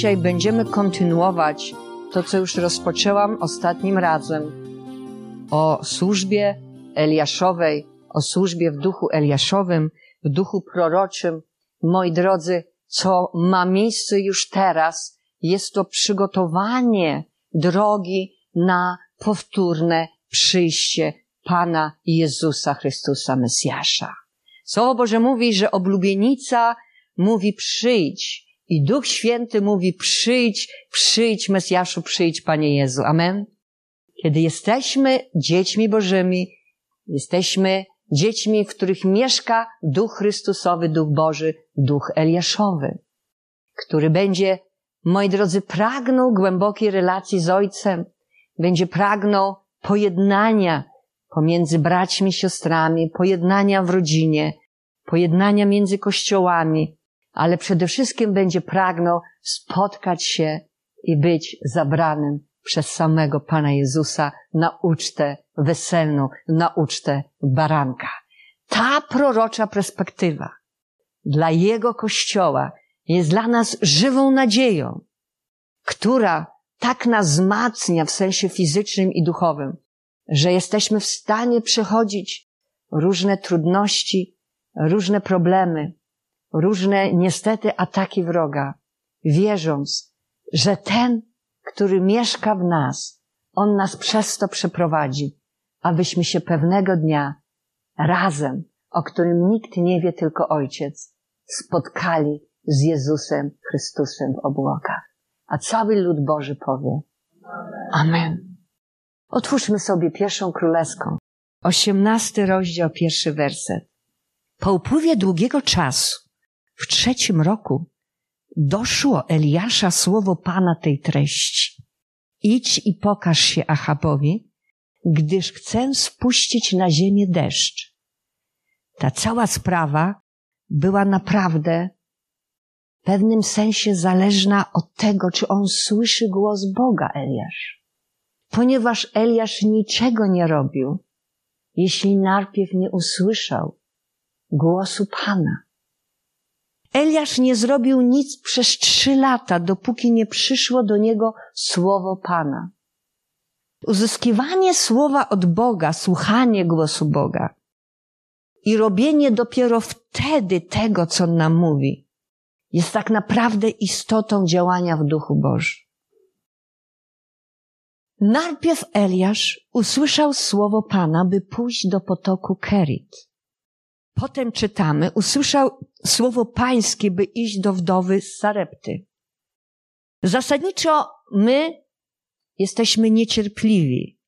dzisiaj będziemy kontynuować to, co już rozpoczęłam ostatnim razem o służbie Eliaszowej, o służbie w duchu Eliaszowym, w duchu proroczym. Moi drodzy, co ma miejsce już teraz, jest to przygotowanie drogi na powtórne przyjście Pana Jezusa Chrystusa Mesjasza. Słowo Boże mówi, że oblubienica mówi przyjdź i Duch Święty mówi przyjdź, przyjdź Mesjaszu, przyjdź Panie Jezu. Amen. Kiedy jesteśmy dziećmi Bożymi, jesteśmy dziećmi, w których mieszka Duch Chrystusowy, Duch Boży, Duch Eliaszowy, który będzie, moi drodzy, pragnął głębokiej relacji z Ojcem, będzie pragnął pojednania pomiędzy braćmi, siostrami, pojednania w rodzinie, pojednania między kościołami, ale przede wszystkim będzie pragnął spotkać się i być zabranym przez samego Pana Jezusa na ucztę weselną, na ucztę baranka. Ta prorocza perspektywa dla Jego Kościoła jest dla nas żywą nadzieją, która tak nas wzmacnia w sensie fizycznym i duchowym, że jesteśmy w stanie przechodzić różne trudności, różne problemy, różne niestety ataki wroga, wierząc, że ten, który mieszka w nas, on nas przez to przeprowadzi, abyśmy się pewnego dnia razem, o którym nikt nie wie, tylko Ojciec, spotkali z Jezusem Chrystusem w obłokach. A cały lud Boży powie Amen. Otwórzmy sobie pierwszą królewską. Osiemnasty rozdział, pierwszy werset. Po upływie długiego czasu, w trzecim roku, doszło Eliasza słowo Pana tej treści. Idź i pokaż się Achabowi, gdyż chcę spuścić na ziemię deszcz. Ta cała sprawa była naprawdę w pewnym sensie zależna od tego, czy on słyszy głos Boga, Eliasz. Ponieważ Eliasz niczego nie robił, jeśli najpierw nie usłyszał głosu Pana. Eliasz nie zrobił nic przez trzy lata, dopóki nie przyszło do niego słowo Pana. Uzyskiwanie słowa od Boga, słuchanie głosu Boga i robienie dopiero wtedy tego, co on nam mówi, jest tak naprawdę istotą działania w Duchu Bożym. Najpierw Eliasz usłyszał słowo Pana, by pójść do potoku Kerit. Potem czytamy, usłyszał słowo pańskie, by iść do wdowy z Sarepty. Zasadniczo my jesteśmy niecierpliwi.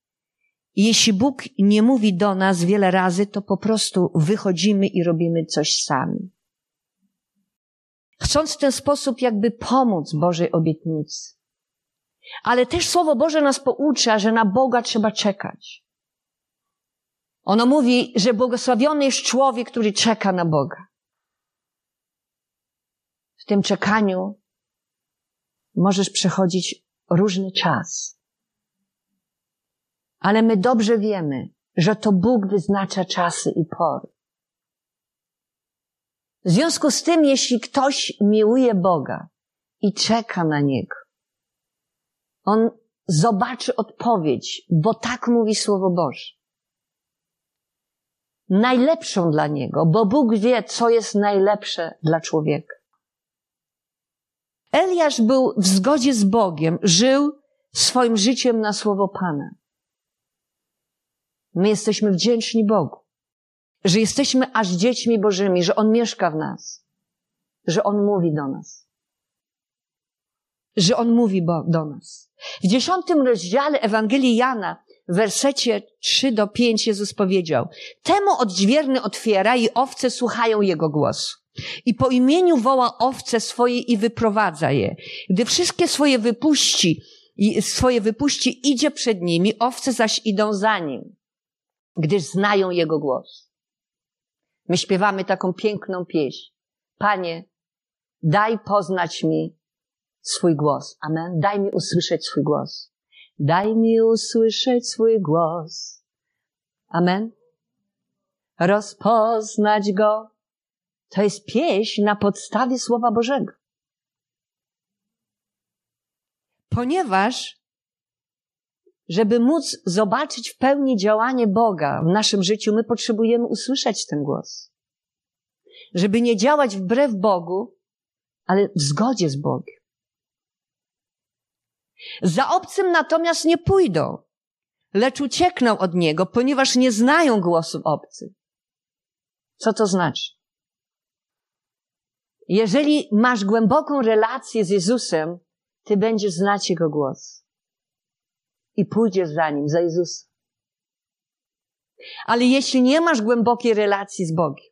Jeśli Bóg nie mówi do nas wiele razy, to po prostu wychodzimy i robimy coś sami. Chcąc w ten sposób jakby pomóc Bożej obietnicy. Ale też Słowo Boże nas poucza, że na Boga trzeba czekać. Ono mówi, że błogosławiony jest człowiek, który czeka na Boga. W tym czekaniu możesz przechodzić różny czas. Ale my dobrze wiemy, że to Bóg wyznacza czasy i pory. W związku z tym, jeśli ktoś miłuje Boga i czeka na Niego, on zobaczy odpowiedź, bo tak mówi Słowo Boże. Najlepszą dla niego, bo Bóg wie, co jest najlepsze dla człowieka. Eliasz był w zgodzie z Bogiem, żył swoim życiem na Słowo Pana. My jesteśmy wdzięczni Bogu, że jesteśmy aż dziećmi Bożymi, że On mieszka w nas, że On mówi do nas że On mówi do nas. W dziesiątym rozdziale Ewangelii Jana, w wersecie 3 do 5 Jezus powiedział, temu odźwierny otwiera i owce słuchają Jego głosu. I po imieniu woła owce swoje i wyprowadza je. Gdy wszystkie swoje wypuści, swoje wypuści, idzie przed nimi, owce zaś idą za nim, gdyż znają Jego głos. My śpiewamy taką piękną pieśń. Panie, daj poznać mi swój głos. Amen. Daj mi usłyszeć swój głos. Daj mi usłyszeć swój głos. Amen. Rozpoznać go. To jest pieśń na podstawie Słowa Bożego. Ponieważ, żeby móc zobaczyć w pełni działanie Boga w naszym życiu, my potrzebujemy usłyszeć ten głos. Żeby nie działać wbrew Bogu, ale w zgodzie z Bogiem. Za obcym natomiast nie pójdą, lecz uciekną od Niego, ponieważ nie znają głosów obcych. Co to znaczy? Jeżeli masz głęboką relację z Jezusem, ty będziesz znać Jego głos. I pójdziesz za Nim, za Jezusem. Ale jeśli nie masz głębokiej relacji z Bogiem,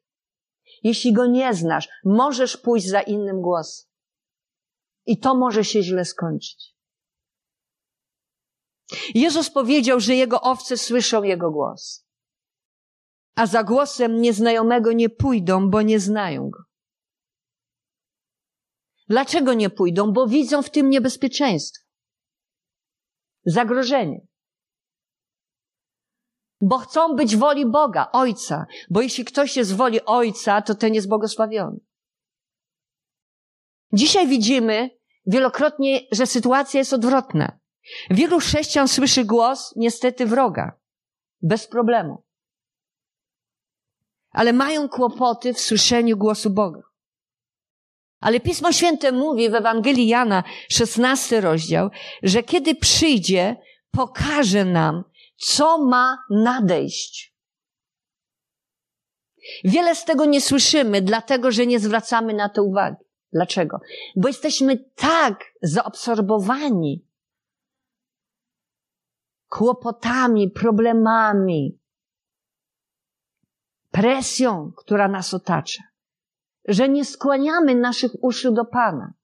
jeśli Go nie znasz, możesz pójść za innym głosem. I to może się źle skończyć. Jezus powiedział, że Jego owce słyszą Jego głos. A za głosem nieznajomego nie pójdą, bo nie znają Go. Dlaczego nie pójdą? Bo widzą w tym niebezpieczeństwo. Zagrożenie. Bo chcą być woli Boga, Ojca. Bo jeśli ktoś jest woli Ojca, to ten jest błogosławiony. Dzisiaj widzimy wielokrotnie, że sytuacja jest odwrotna. Wielu chrześcijan słyszy głos niestety wroga. Bez problemu. Ale mają kłopoty w słyszeniu głosu Boga. Ale Pismo Święte mówi w Ewangelii Jana, 16 rozdział, że kiedy przyjdzie, pokaże nam, co ma nadejść. Wiele z tego nie słyszymy, dlatego że nie zwracamy na to uwagi. Dlaczego? Bo jesteśmy tak zaabsorbowani kłopotami, problemami, presją, która nas otacza, że nie skłaniamy naszych uszu do Pana.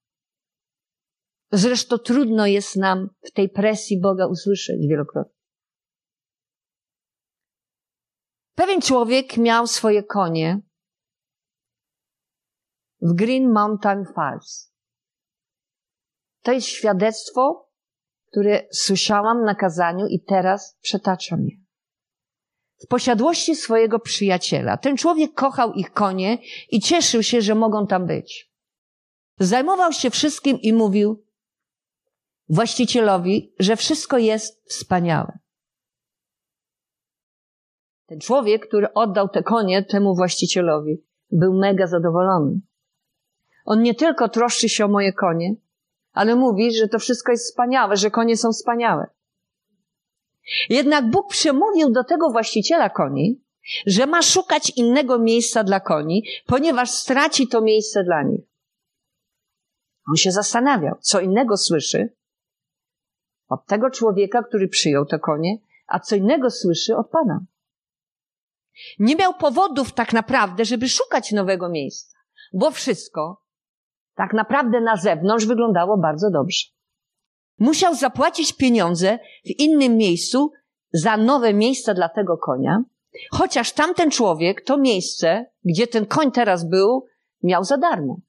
Zresztą trudno jest nam w tej presji Boga usłyszeć wielokrotnie. Pewien człowiek miał swoje konie w Green Mountain Falls. To jest świadectwo, które słyszałam na kazaniu i teraz przetaczam je w posiadłości swojego przyjaciela. Ten człowiek kochał ich konie i cieszył się, że mogą tam być. Zajmował się wszystkim i mówił właścicielowi, że wszystko jest wspaniałe. Ten człowiek, który oddał te konie temu właścicielowi, był mega zadowolony. On nie tylko troszczy się o moje konie, ale mówi, że to wszystko jest wspaniałe, że konie są wspaniałe. Jednak Bóg przemówił do tego właściciela koni, że ma szukać innego miejsca dla koni, ponieważ straci to miejsce dla nich. On się zastanawiał, co innego słyszy od tego człowieka, który przyjął te konie, a co innego słyszy od Pana. Nie miał powodów tak naprawdę, żeby szukać nowego miejsca, bo wszystko tak naprawdę na zewnątrz wyglądało bardzo dobrze. Musiał zapłacić pieniądze w innym miejscu za nowe miejsce dla tego konia, chociaż tamten człowiek to miejsce, gdzie ten koń teraz był, miał za darmo.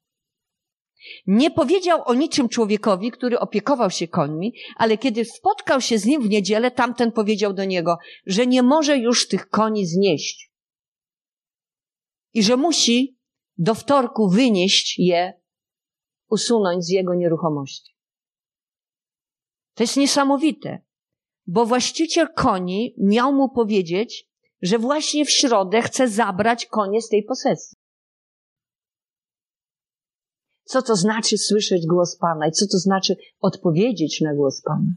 Nie powiedział o niczym człowiekowi, który opiekował się końmi, ale kiedy spotkał się z nim w niedzielę, tamten powiedział do niego, że nie może już tych koni znieść i że musi do wtorku wynieść je, usunąć z jego nieruchomości. To jest niesamowite, bo właściciel koni miał mu powiedzieć, że właśnie w środę chce zabrać konie z tej posesji. Co to znaczy słyszeć głos Pana i co to znaczy odpowiedzieć na głos Pana?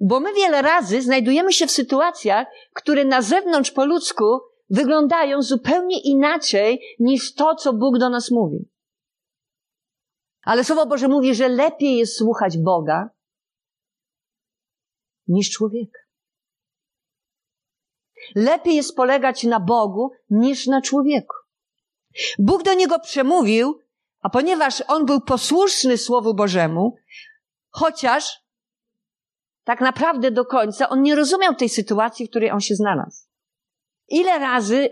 Bo my wiele razy znajdujemy się w sytuacjach, które na zewnątrz po ludzku wyglądają zupełnie inaczej niż to, co Bóg do nas mówi. Ale Słowo Boże mówi, że lepiej jest słuchać Boga niż człowieka. Lepiej jest polegać na Bogu niż na człowieku. Bóg do niego przemówił, a ponieważ on był posłuszny Słowu Bożemu, chociaż tak naprawdę do końca on nie rozumiał tej sytuacji, w której on się znalazł. Ile razy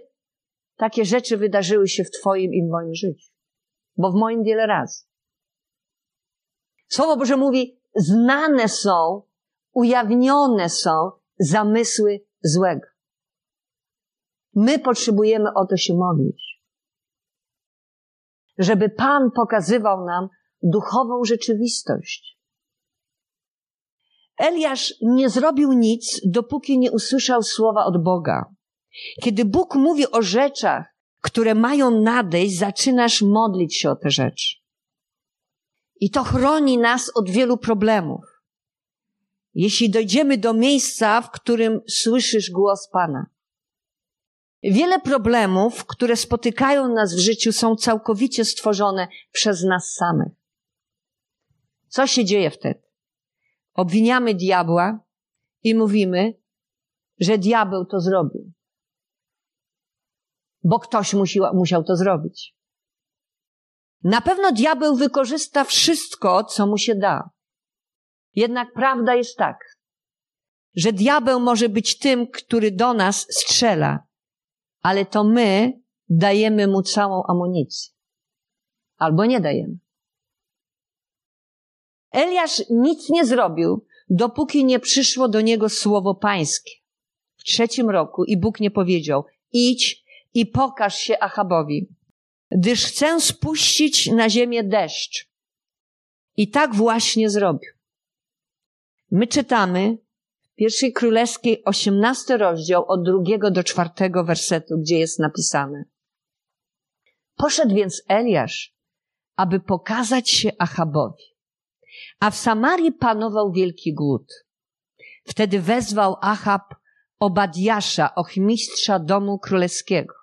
takie rzeczy wydarzyły się w Twoim i w moim życiu? Bo w moim wiele razy. Słowo Boże mówi, znane są ujawnione są zamysły złego. My potrzebujemy o to się modlić. Żeby Pan pokazywał nam duchową rzeczywistość. Eliasz nie zrobił nic, dopóki nie usłyszał słowa od Boga. Kiedy Bóg mówi o rzeczach, które mają nadejść, zaczynasz modlić się o te rzeczy. I to chroni nas od wielu problemów. Jeśli dojdziemy do miejsca, w którym słyszysz głos Pana. Wiele problemów, które spotykają nas w życiu, są całkowicie stworzone przez nas samych. Co się dzieje wtedy? Obwiniamy diabła i mówimy, że diabeł to zrobił. Bo ktoś musiał, musiał to zrobić. Na pewno diabeł wykorzysta wszystko, co mu się da. Jednak prawda jest tak, że diabeł może być tym, który do nas strzela, ale to my dajemy mu całą amunicję. Albo nie dajemy. Eliasz nic nie zrobił, dopóki nie przyszło do niego słowo pańskie. W trzecim roku i Bóg nie powiedział, idź i pokaż się Achabowi, gdyż chcę spuścić na ziemię deszcz. I tak właśnie zrobił. My czytamy w pierwszej królewskiej osiemnasty rozdział od drugiego do czwartego wersetu, gdzie jest napisane. Poszedł więc Eliasz, aby pokazać się Achabowi. A w Samarii panował wielki głód. Wtedy wezwał Achab Obadiasza, ochmistrza domu królewskiego.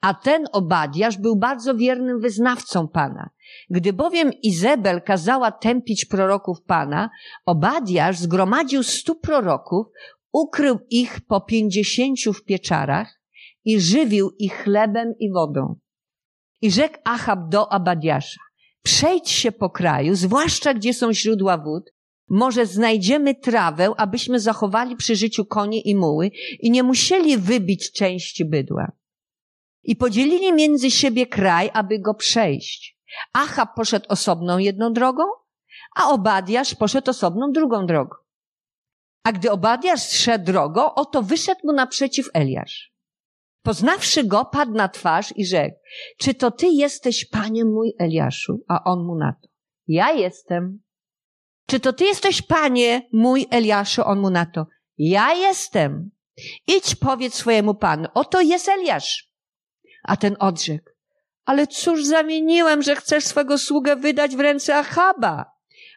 A ten Obadiasz był bardzo wiernym wyznawcą Pana. Gdy bowiem Izebel kazała tępić proroków Pana, Obadiasz zgromadził stu proroków, ukrył ich po pięćdziesięciu w pieczarach i żywił ich chlebem i wodą. I rzekł Achab do Obadiasza, Przejdź się po kraju, zwłaszcza gdzie są źródła wód. Może znajdziemy trawę, abyśmy zachowali przy życiu konie i muły i nie musieli wybić części bydła. I podzielili między siebie kraj, aby go przejść. Achab poszedł osobną jedną drogą, a Obadiasz poszedł osobną drugą drogą. A gdy Obadiasz szedł drogą, oto wyszedł mu naprzeciw Eliasz. Poznawszy go, padł na twarz i rzekł, czy to ty jesteś, panie mój Eliaszu? A on mu na to, ja jestem. Czy to ty jesteś, panie mój Eliaszu? On mu na to, ja jestem. Idź powiedz swojemu panu, oto jest Eliasz. A ten odrzekł, ale cóż zamieniłem, że chcesz swego sługę wydać w ręce Achaba,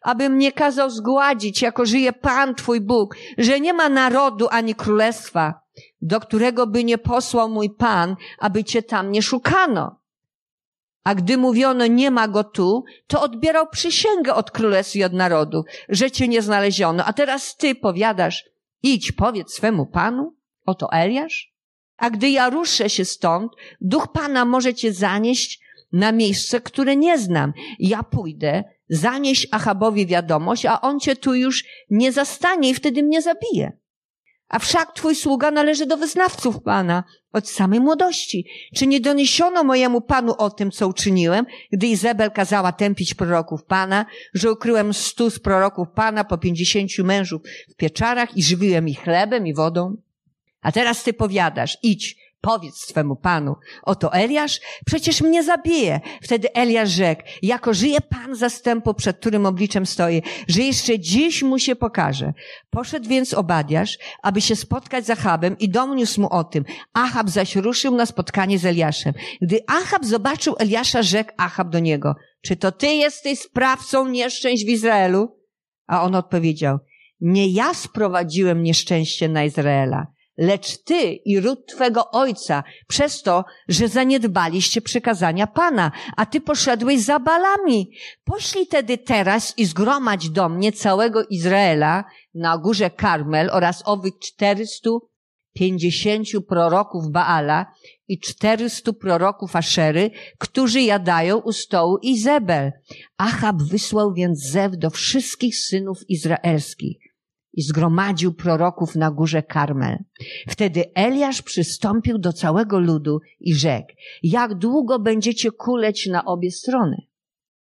aby mnie kazał zgładzić, jako żyje Pan Twój Bóg, że nie ma narodu ani królestwa, do którego by nie posłał mój Pan, aby cię tam nie szukano. A gdy mówiono, nie ma go tu, to odbierał przysięgę od królestw i od narodu, że cię nie znaleziono. A teraz ty powiadasz, idź, powiedz swemu Panu, oto Eliasz. A gdy ja ruszę się stąd, duch Pana może cię zanieść na miejsce, które nie znam. Ja pójdę, zanieś Achabowi wiadomość, a on cię tu już nie zastanie i wtedy mnie zabije. A wszak twój sługa należy do wyznawców Pana od samej młodości. Czy nie doniesiono mojemu Panu o tym, co uczyniłem, gdy Izabel kazała tępić proroków Pana, że ukryłem stu z proroków Pana po pięćdziesięciu mężów w pieczarach i żywiłem ich chlebem i wodą? A teraz ty powiadasz, idź, Powiedz swemu panu, oto Eliasz, przecież mnie zabije. Wtedy Eliasz rzekł, jako żyje pan zastępu, przed którym obliczem stoję, że jeszcze dziś mu się pokaże. Poszedł więc Obadiasz, aby się spotkać z Achabem i doniósł mu o tym. Achab zaś ruszył na spotkanie z Eliaszem. Gdy Achab zobaczył Eliasza, rzekł Achab do niego, czy to ty jesteś sprawcą nieszczęść w Izraelu? A on odpowiedział, nie ja sprowadziłem nieszczęście na Izraela lecz ty i ród twego ojca, przez to, że zaniedbaliście przykazania Pana, a ty poszedłeś za balami. Poślij tedy teraz i zgromadź do mnie całego Izraela na górze Karmel oraz owych czterystu pięćdziesięciu proroków Baala i czterystu proroków Aszery, którzy jadają u stołu Izebel. Achab wysłał więc zew do wszystkich synów izraelskich i zgromadził proroków na górze Karmel. Wtedy Eliasz przystąpił do całego ludu i rzekł, jak długo będziecie kuleć na obie strony?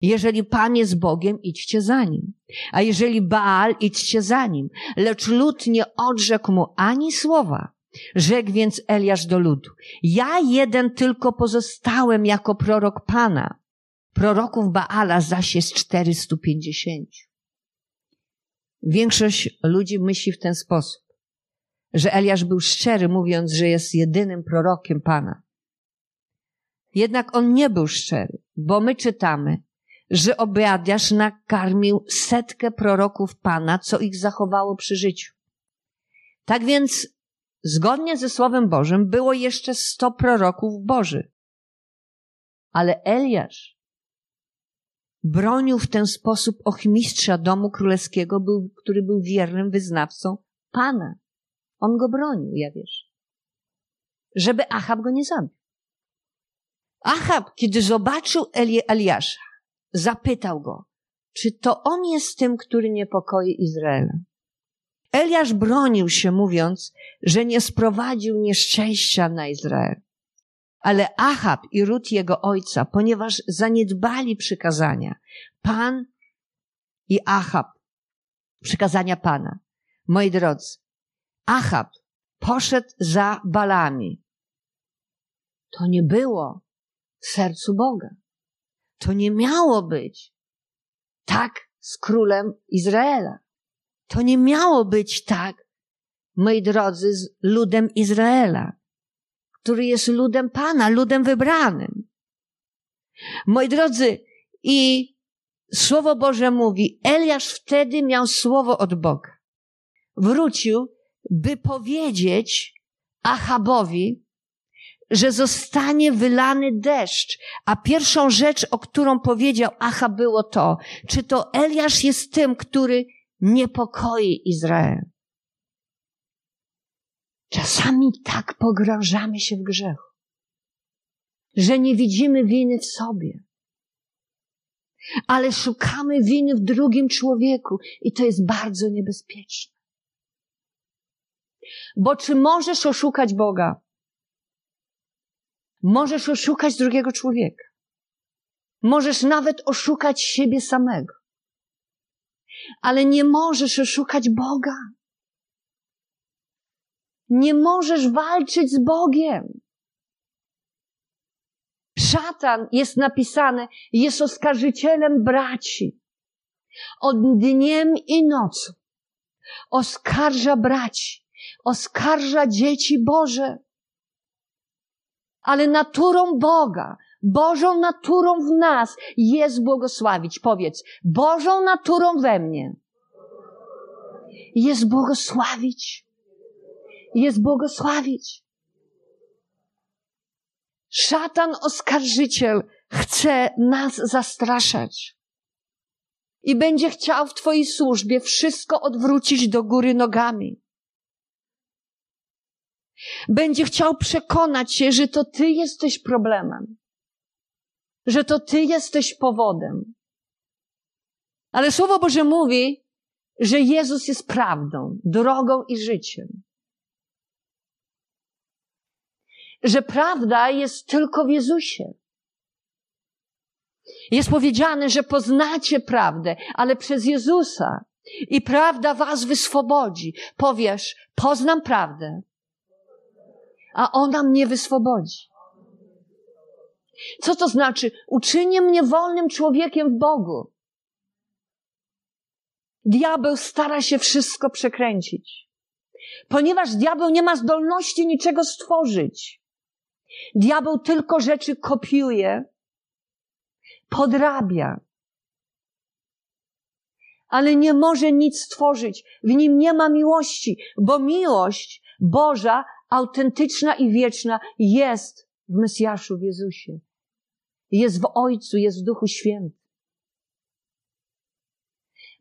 Jeżeli Pan jest Bogiem, idźcie za Nim. A jeżeli Baal, idźcie za Nim. Lecz lud nie odrzekł mu ani słowa. Rzekł więc Eliasz do ludu. Ja jeden tylko pozostałem jako prorok Pana. Proroków Baala zaś jest czterystu pięćdziesięciu. Większość ludzi myśli w ten sposób, że Eliasz był szczery, mówiąc, że jest jedynym prorokiem Pana. Jednak on nie był szczery, bo my czytamy, że Obiadiasz nakarmił setkę proroków Pana, co ich zachowało przy życiu. Tak więc, zgodnie ze Słowem Bożym, było jeszcze sto proroków Bożych. Ale Eliasz bronił w ten sposób ochmistrza domu królewskiego, był, który był wiernym wyznawcą Pana. On go bronił, ja wiesz. Żeby Achab go nie zabił. Achab, kiedy zobaczył Eli Eliasza, zapytał go, czy to on jest tym, który niepokoi Izraela. Eliasz bronił się, mówiąc, że nie sprowadził nieszczęścia na Izrael. Ale Achab i ród jego ojca, ponieważ zaniedbali przykazania, Pan i Achab, przykazania Pana. Moi drodzy, Achab poszedł za balami. To nie było w sercu Boga. To nie miało być tak z królem Izraela. To nie miało być tak, moi drodzy, z ludem Izraela, który jest ludem Pana, ludem wybranym. Moi drodzy, i Słowo Boże mówi, Eliasz wtedy miał słowo od Boga. Wrócił, by powiedzieć Achabowi, że zostanie wylany deszcz. A pierwszą rzecz, o którą powiedział Acha, było to, czy to Eliasz jest tym, który niepokoi Izrael. Czasami tak pogrążamy się w grzechu, że nie widzimy winy w sobie, ale szukamy winy w drugim człowieku i to jest bardzo niebezpieczne. Bo czy możesz oszukać Boga? Możesz oszukać drugiego człowieka. Możesz nawet oszukać siebie samego. Ale nie możesz oszukać Boga. Nie możesz walczyć z Bogiem. Szatan jest napisane, jest oskarżycielem braci. Od dniem i nocą oskarża braci, oskarża dzieci Boże ale naturą Boga, Bożą naturą w nas jest błogosławić. Powiedz, Bożą naturą we mnie jest błogosławić. Jest błogosławić. Szatan oskarżyciel chce nas zastraszać. I będzie chciał w Twojej służbie wszystko odwrócić do góry nogami. Będzie chciał przekonać się, że to ty jesteś problemem, że to ty jesteś powodem. Ale Słowo Boże mówi, że Jezus jest prawdą, drogą i życiem. Że prawda jest tylko w Jezusie. Jest powiedziane, że poznacie prawdę, ale przez Jezusa. I prawda was wyswobodzi. Powiesz, poznam prawdę, a ona mnie wyswobodzi. Co to znaczy? Uczynię mnie wolnym człowiekiem w Bogu. Diabeł stara się wszystko przekręcić, ponieważ diabeł nie ma zdolności niczego stworzyć. Diabeł tylko rzeczy kopiuje, podrabia, ale nie może nic stworzyć. W nim nie ma miłości, bo miłość Boża autentyczna i wieczna jest w Mesjaszu, w Jezusie. Jest w Ojcu, jest w Duchu Świętym.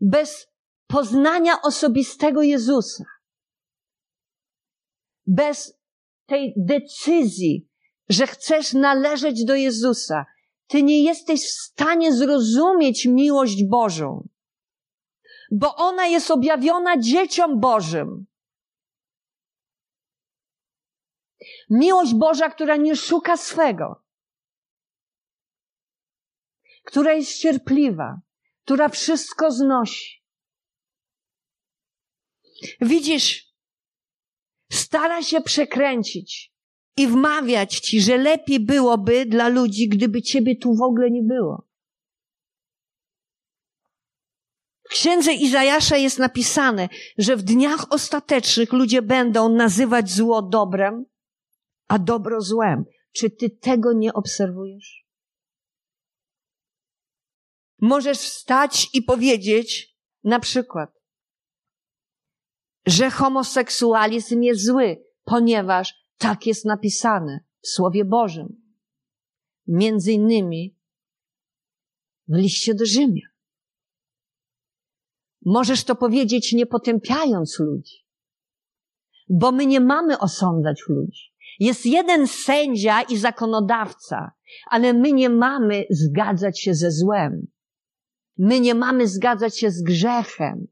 Bez poznania osobistego Jezusa, bez tej decyzji, że chcesz należeć do Jezusa, ty nie jesteś w stanie zrozumieć miłość Bożą, bo ona jest objawiona dzieciom Bożym. Miłość Boża, która nie szuka swego, która jest cierpliwa, która wszystko znosi. Widzisz, stara się przekręcić i wmawiać ci, że lepiej byłoby dla ludzi, gdyby ciebie tu w ogóle nie było. W księdze Izajasza jest napisane, że w dniach ostatecznych ludzie będą nazywać zło dobrem, a dobro złem. Czy ty tego nie obserwujesz? Możesz wstać i powiedzieć na przykład, że homoseksualizm jest zły, ponieważ tak jest napisane w Słowie Bożym. Między innymi w liście do Rzymian. Możesz to powiedzieć nie potępiając ludzi, bo my nie mamy osądzać ludzi. Jest jeden sędzia i zakonodawca, ale my nie mamy zgadzać się ze złem. My nie mamy zgadzać się z grzechem,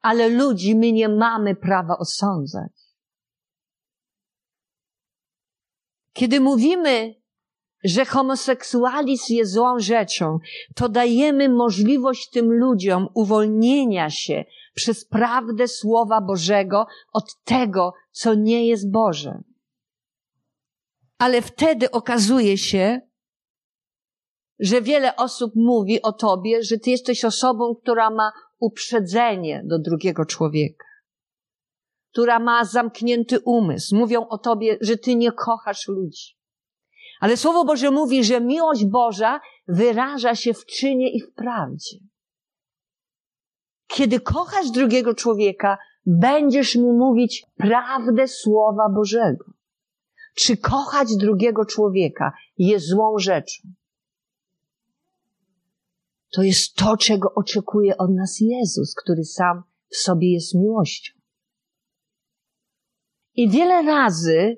ale ludzi my nie mamy prawa osądzać. Kiedy mówimy, że homoseksualizm jest złą rzeczą, to dajemy możliwość tym ludziom uwolnienia się przez prawdę Słowa Bożego od tego, co nie jest Boże. Ale wtedy okazuje się, że wiele osób mówi o tobie, że ty jesteś osobą, która ma uprzedzenie do drugiego człowieka, która ma zamknięty umysł. Mówią o tobie, że ty nie kochasz ludzi. Ale Słowo Boże mówi, że miłość Boża wyraża się w czynie i w prawdzie. Kiedy kochasz drugiego człowieka, będziesz mu mówić prawdę Słowa Bożego. Czy kochać drugiego człowieka jest złą rzeczą? To jest to, czego oczekuje od nas Jezus, który sam w sobie jest miłością. I wiele razy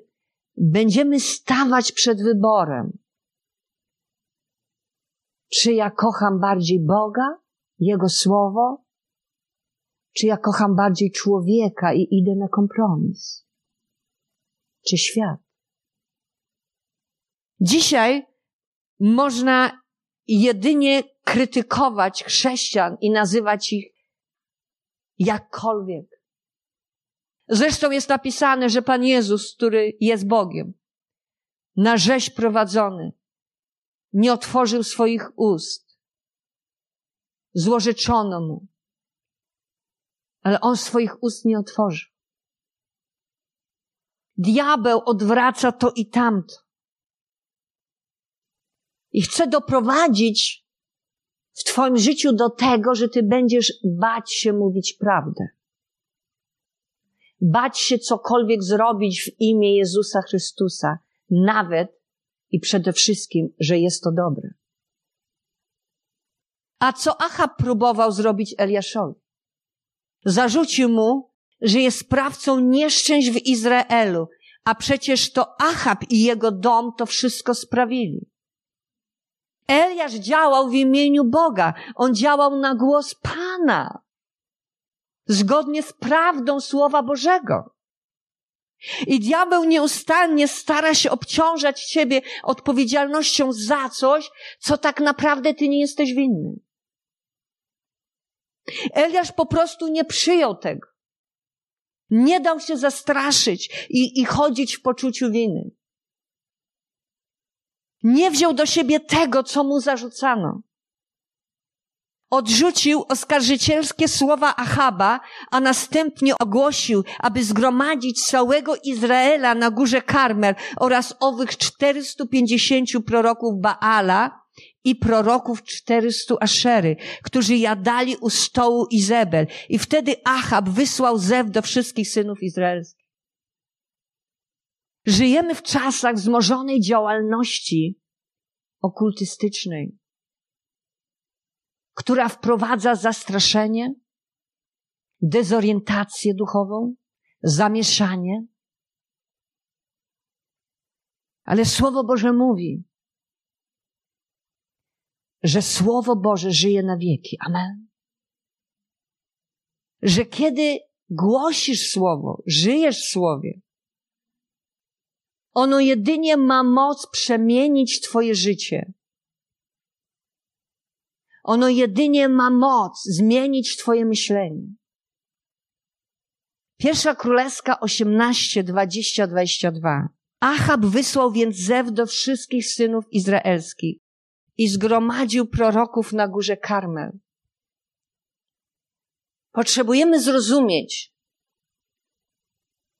będziemy stawać przed wyborem. Czy ja kocham bardziej Boga, Jego Słowo, czy ja kocham bardziej człowieka i idę na kompromis? Czy świat? Dzisiaj można jedynie krytykować chrześcijan i nazywać ich jakkolwiek. Zresztą jest napisane, że Pan Jezus, który jest Bogiem, na rzeź prowadzony, nie otworzył swoich ust. Złożeczono mu. Ale on swoich ust nie otworzył. Diabeł odwraca to i tamto. I chce doprowadzić w Twoim życiu do tego, że Ty będziesz bać się mówić prawdę. Bać się cokolwiek zrobić w imię Jezusa Chrystusa, nawet i przede wszystkim, że jest to dobre. A co Achab próbował zrobić Eliaszowi? Zarzucił mu, że jest sprawcą nieszczęść w Izraelu, a przecież to Achab i jego dom to wszystko sprawili. Eliasz działał w imieniu Boga. On działał na głos Pana. Zgodnie z prawdą Słowa Bożego. I diabeł nieustannie stara się obciążać ciebie odpowiedzialnością za coś, co tak naprawdę ty nie jesteś winny. Eliasz po prostu nie przyjął tego. Nie dał się zastraszyć i, i chodzić w poczuciu winy. Nie wziął do siebie tego, co mu zarzucano. Odrzucił oskarżycielskie słowa Achaba, a następnie ogłosił, aby zgromadzić całego Izraela na górze Karmel oraz owych 450 proroków Baala i proroków 400 Aszery, którzy jadali u stołu Izebel. I wtedy Achab wysłał zew do wszystkich synów izraelskich. Żyjemy w czasach wzmożonej działalności okultystycznej, która wprowadza zastraszenie, dezorientację duchową, zamieszanie. Ale Słowo Boże mówi, że Słowo Boże żyje na wieki. Amen. Że kiedy głosisz Słowo, żyjesz w Słowie, ono jedynie ma moc przemienić Twoje życie. Ono jedynie ma moc zmienić Twoje myślenie. Pierwsza Królewska 18, 20, 22. Achab wysłał więc zew do wszystkich synów izraelskich i zgromadził proroków na górze Karmel. Potrzebujemy zrozumieć,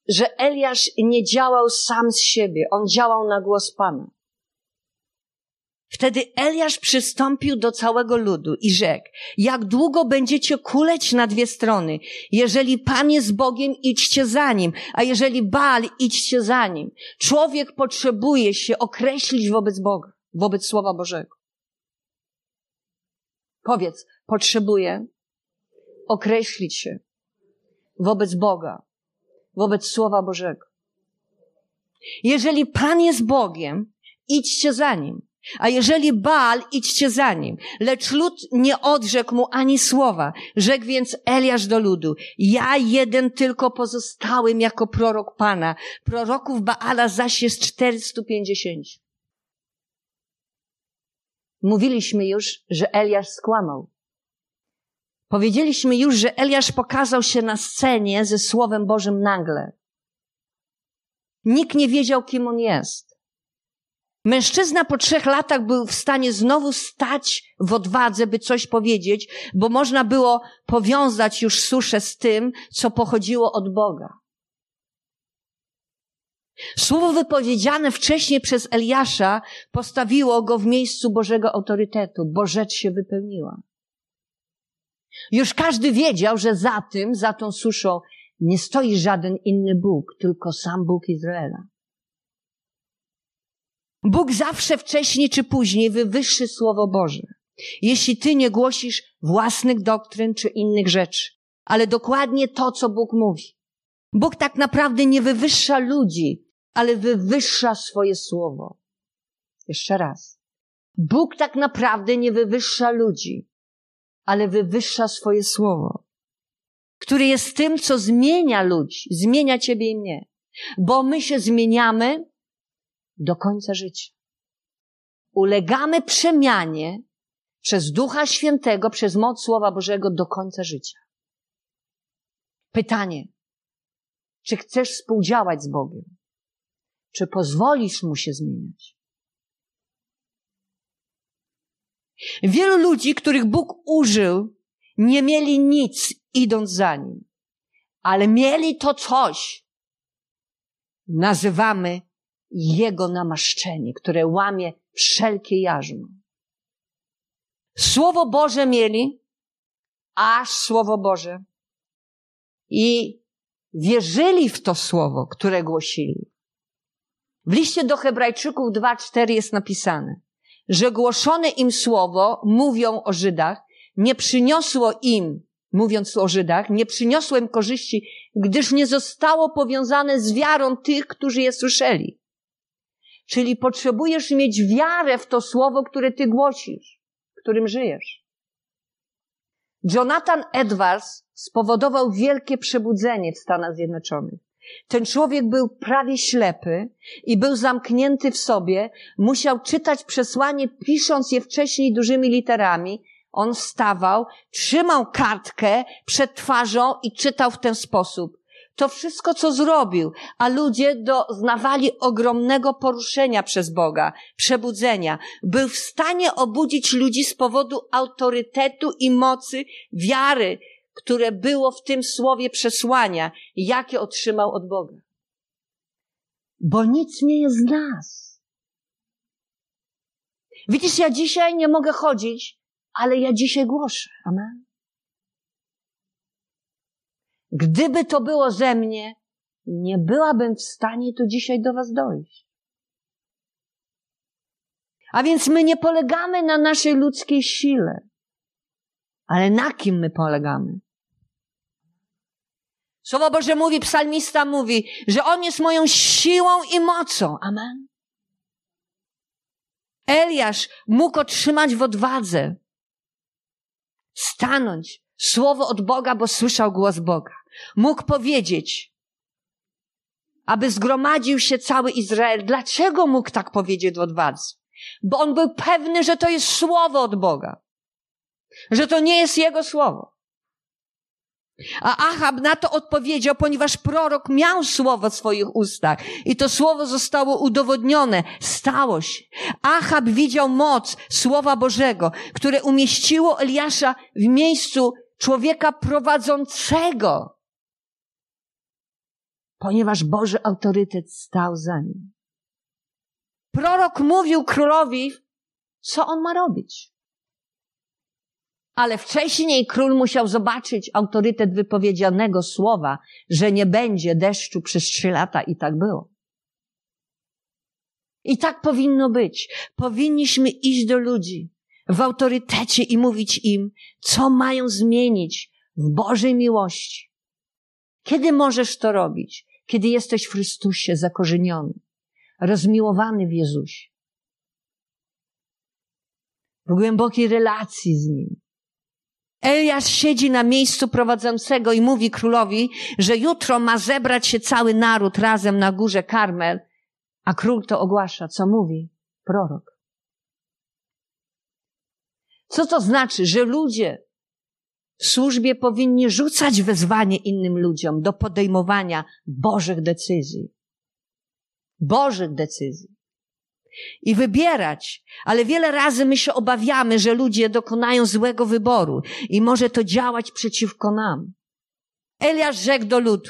że Eliasz nie działał sam z siebie, on działał na głos Pana. Wtedy Eliasz przystąpił do całego ludu i rzekł, jak długo będziecie kuleć na dwie strony? Jeżeli Pan jest Bogiem, idźcie za Nim, a jeżeli Baal, idźcie za Nim. Człowiek potrzebuje się określić wobec Boga, wobec Słowa Bożego. Powiedz, potrzebuję określić się wobec Boga, wobec Słowa Bożego. Jeżeli Pan jest Bogiem, idźcie za Nim. A jeżeli Baal, idźcie za nim. Lecz lud nie odrzekł mu ani słowa. Rzekł więc Eliasz do ludu, ja jeden tylko pozostałem jako prorok Pana. Proroków Baala zaś jest 450. Mówiliśmy już, że Eliasz skłamał. Powiedzieliśmy już, że Eliasz pokazał się na scenie ze Słowem Bożym nagle. Nikt nie wiedział, kim on jest. Mężczyzna po trzech latach był w stanie znowu stać w odwadze, by coś powiedzieć, bo można było powiązać już suszę z tym, co pochodziło od Boga. Słowo wypowiedziane wcześniej przez Eliasza postawiło go w miejscu Bożego autorytetu, bo rzecz się wypełniła. Już każdy wiedział, że za tym, za tą suszą nie stoi żaden inny Bóg, tylko sam Bóg Izraela. Bóg zawsze wcześniej czy później wywyższy Słowo Boże. Jeśli ty nie głosisz własnych doktryn czy innych rzeczy, ale dokładnie to, co Bóg mówi. Bóg tak naprawdę nie wywyższa ludzi, ale wywyższa swoje Słowo. Jeszcze raz. Bóg tak naprawdę nie wywyższa ludzi, ale wywyższa swoje Słowo, które jest tym, co zmienia ludzi, zmienia ciebie i mnie. Bo my się zmieniamy, do końca życia. Ulegamy przemianie przez Ducha Świętego, przez moc Słowa Bożego do końca życia. Pytanie, czy chcesz współdziałać z Bogiem? Czy pozwolisz Mu się zmieniać? Wielu ludzi, których Bóg użył, nie mieli nic idąc za Nim, ale mieli to coś. Nazywamy jego namaszczenie, które łamie wszelkie jarzmo. Słowo Boże mieli, aż Słowo Boże. I wierzyli w to Słowo, które głosili. W liście do Hebrajczyków 2:4 jest napisane, że głoszone im Słowo, mówią o Żydach, nie przyniosło im, mówiąc o Żydach, nie przyniosło im korzyści, gdyż nie zostało powiązane z wiarą tych, którzy je słyszeli. Czyli potrzebujesz mieć wiarę w to słowo, które ty głosisz, którym żyjesz. Jonathan Edwards spowodował wielkie przebudzenie w Stanach Zjednoczonych. Ten człowiek był prawie ślepy i był zamknięty w sobie, musiał czytać przesłanie, pisząc je wcześniej dużymi literami. On wstawał, trzymał kartkę przed twarzą i czytał w ten sposób to wszystko, co zrobił, a ludzie doznawali ogromnego poruszenia przez Boga, przebudzenia. Był w stanie obudzić ludzi z powodu autorytetu i mocy wiary, które było w tym słowie przesłania, jakie otrzymał od Boga. Bo nic nie jest z nas. Widzisz, ja dzisiaj nie mogę chodzić, ale ja dzisiaj głoszę. Amen. Gdyby to było ze mnie, nie byłabym w stanie tu dzisiaj do Was dojść. A więc my nie polegamy na naszej ludzkiej sile. Ale na kim my polegamy? Słowo Boże mówi, psalmista mówi, że On jest moją siłą i mocą. Amen. Eliasz mógł otrzymać w odwadze, stanąć, słowo od Boga, bo słyszał głos Boga. Mógł powiedzieć, aby zgromadził się cały Izrael. Dlaczego mógł tak powiedzieć w odwadze? Bo on był pewny, że to jest słowo od Boga. Że to nie jest jego słowo. A Achab na to odpowiedział, ponieważ prorok miał słowo w swoich ustach i to słowo zostało udowodnione, stało się. Achab widział moc słowa Bożego, które umieściło Eliasza w miejscu człowieka prowadzącego, ponieważ Boży autorytet stał za nim. Prorok mówił królowi, co on ma robić. Ale wcześniej król musiał zobaczyć autorytet wypowiedzianego słowa, że nie będzie deszczu przez trzy lata i tak było. I tak powinno być. Powinniśmy iść do ludzi w autorytecie i mówić im, co mają zmienić w Bożej miłości. Kiedy możesz to robić? Kiedy jesteś w Chrystusie zakorzeniony, rozmiłowany w Jezusie, w głębokiej relacji z Nim. Eliasz siedzi na miejscu prowadzącego i mówi królowi, że jutro ma zebrać się cały naród razem na górze Karmel, a król to ogłasza, co mówi prorok. Co to znaczy, że ludzie służbie powinni rzucać wezwanie innym ludziom do podejmowania Bożych decyzji. Bożych decyzji. I wybierać, ale wiele razy my się obawiamy, że ludzie dokonają złego wyboru i może to działać przeciwko nam. Eliasz rzekł do ludu.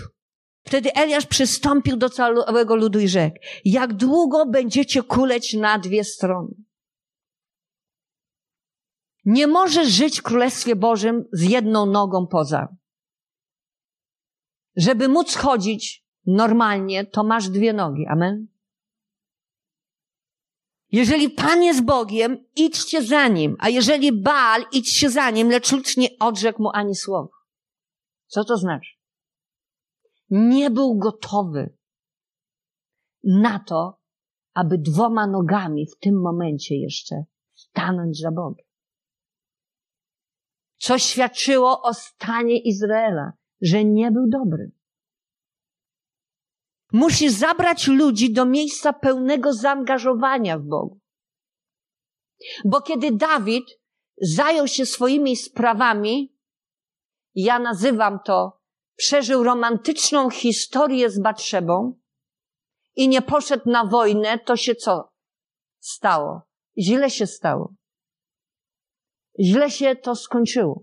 Wtedy Eliasz przystąpił do całego ludu i rzekł, jak długo będziecie kuleć na dwie strony? Nie możesz żyć w Królestwie Bożym z jedną nogą poza. Żeby móc chodzić normalnie, to masz dwie nogi. Amen? Jeżeli Pan jest Bogiem, idźcie za Nim, a jeżeli Baal, idźcie za Nim, lecz lud nie odrzekł mu ani słowa. Co to znaczy? Nie był gotowy na to, aby dwoma nogami w tym momencie jeszcze stanąć za Bogiem co świadczyło o stanie Izraela, że nie był dobry. Musi zabrać ludzi do miejsca pełnego zaangażowania w Bogu. Bo kiedy Dawid zajął się swoimi sprawami, ja nazywam to, przeżył romantyczną historię z Batrzebą i nie poszedł na wojnę, to się co stało? Źle się stało źle się to skończyło.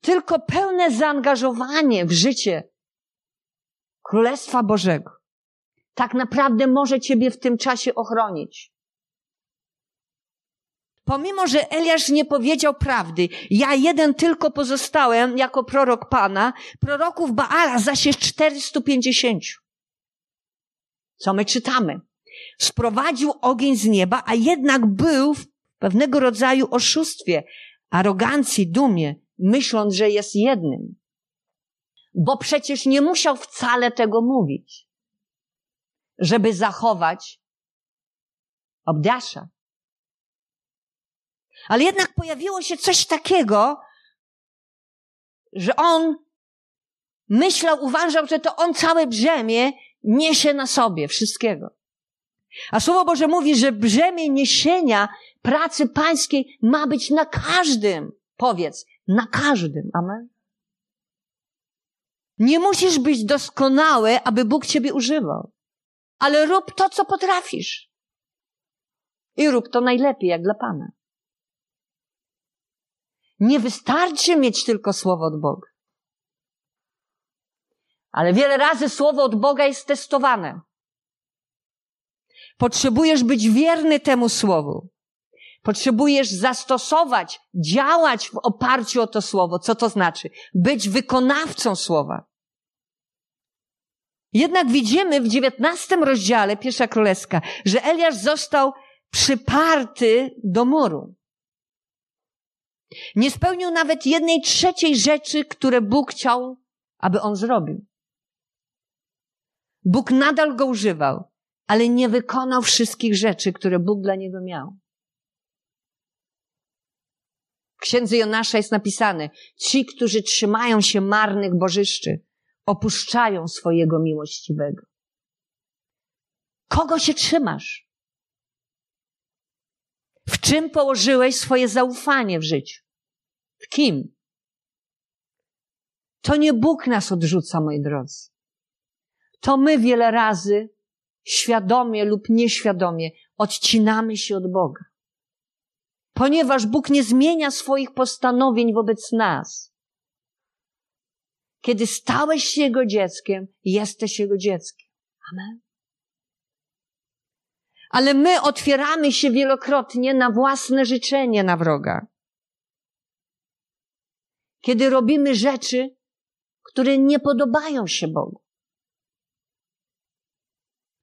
Tylko pełne zaangażowanie w życie Królestwa Bożego tak naprawdę może Ciebie w tym czasie ochronić. Pomimo, że Eliasz nie powiedział prawdy, ja jeden tylko pozostałem jako prorok Pana, proroków Baala zaś jest 450. Co my czytamy? Sprowadził ogień z nieba, a jednak był w pewnego rodzaju oszustwie, arogancji, dumie, myśląc, że jest jednym. Bo przecież nie musiał wcale tego mówić, żeby zachować obdasza. Ale jednak pojawiło się coś takiego, że on myślał, uważał, że to on całe brzemię niesie na sobie wszystkiego. A Słowo Boże mówi, że brzemię niesienia pracy pańskiej ma być na każdym. Powiedz, na każdym. Amen. Nie musisz być doskonały, aby Bóg ciebie używał. Ale rób to, co potrafisz. I rób to najlepiej, jak dla Pana. Nie wystarczy mieć tylko słowo od Boga. Ale wiele razy słowo od Boga jest testowane. Potrzebujesz być wierny temu słowu. Potrzebujesz zastosować, działać w oparciu o to słowo. Co to znaczy? Być wykonawcą słowa. Jednak widzimy w dziewiętnastym rozdziale, pierwsza królewska, że Eliasz został przyparty do muru. Nie spełnił nawet jednej trzeciej rzeczy, które Bóg chciał, aby on zrobił. Bóg nadal go używał, ale nie wykonał wszystkich rzeczy, które Bóg dla niego miał. W księdze Jonasza jest napisane, ci, którzy trzymają się marnych bożyszczy, opuszczają swojego miłościwego. Kogo się trzymasz? W czym położyłeś swoje zaufanie w życiu? W kim? To nie Bóg nas odrzuca, moi drodzy. To my wiele razy, świadomie lub nieświadomie, odcinamy się od Boga ponieważ Bóg nie zmienia swoich postanowień wobec nas. Kiedy stałeś się Jego dzieckiem, jesteś Jego dzieckiem. Amen. Ale my otwieramy się wielokrotnie na własne życzenie na wroga. Kiedy robimy rzeczy, które nie podobają się Bogu.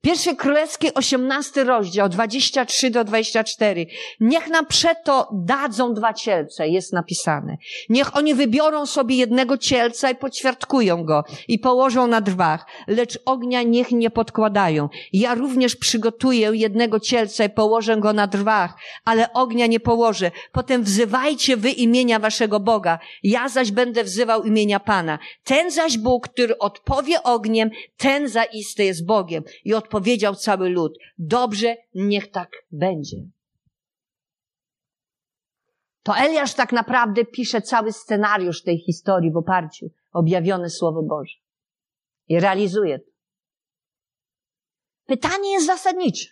Pierwszy Królewski, 18 rozdział, 23 do 24. Niech nam przeto dadzą dwa cielce, jest napisane. Niech oni wybiorą sobie jednego cielca i poćwiartkują go i położą na drwach, lecz ognia niech nie podkładają. Ja również przygotuję jednego cielca i położę go na drwach, ale ognia nie położę. Potem wzywajcie wy imienia waszego Boga. Ja zaś będę wzywał imienia Pana. Ten zaś Bóg, który odpowie ogniem, ten zaiste jest Bogiem. I odpowie powiedział cały lud, dobrze, niech tak będzie. To Eliasz tak naprawdę pisze cały scenariusz tej historii w oparciu o objawione Słowo Boże. I realizuje to. Pytanie jest zasadnicze.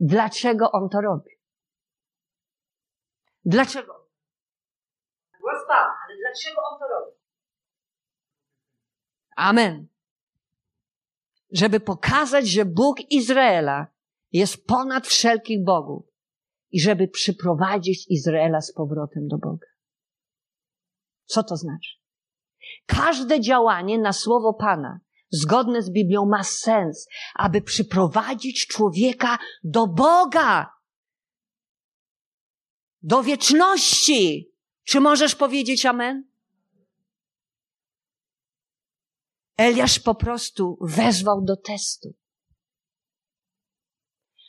Dlaczego on to robi? Dlaczego? Głos Pana, ale dlaczego on to robi? Amen żeby pokazać, że Bóg Izraela jest ponad wszelkich bogów i żeby przyprowadzić Izraela z powrotem do Boga. Co to znaczy? Każde działanie na słowo Pana, zgodne z Biblią, ma sens, aby przyprowadzić człowieka do Boga, do wieczności. Czy możesz powiedzieć Amen? Eliasz po prostu wezwał do testu.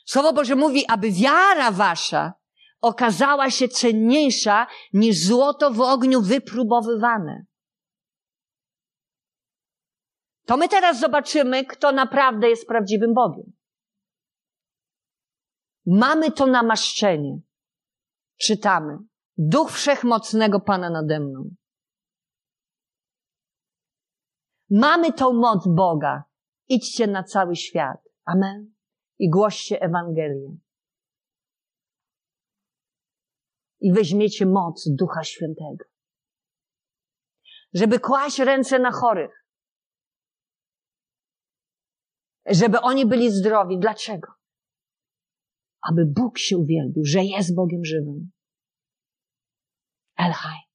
Słowo Boże mówi, aby wiara wasza okazała się cenniejsza niż złoto w ogniu wypróbowywane. To my teraz zobaczymy, kto naprawdę jest prawdziwym Bogiem. Mamy to namaszczenie. Czytamy. Duch Wszechmocnego Pana nade mną Mamy tą moc Boga. Idźcie na cały świat. Amen. I głoście Ewangelię. I weźmiecie moc Ducha Świętego. Żeby kłaść ręce na chorych. Żeby oni byli zdrowi. Dlaczego? Aby Bóg się uwielbił, że jest Bogiem żywym. Elhaj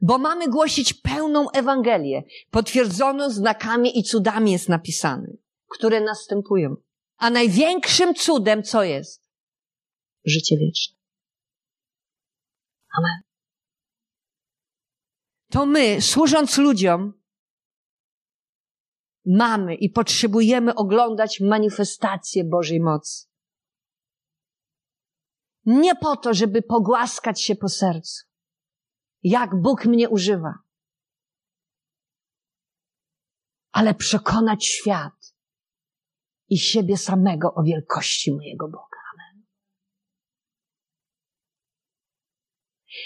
bo mamy głosić pełną Ewangelię, potwierdzoną znakami i cudami jest napisane, które następują. A największym cudem co jest? Życie wieczne. Amen. To my, służąc ludziom, mamy i potrzebujemy oglądać manifestację Bożej mocy. Nie po to, żeby pogłaskać się po sercu, jak Bóg mnie używa. Ale przekonać świat i siebie samego o wielkości mojego Boga. Amen.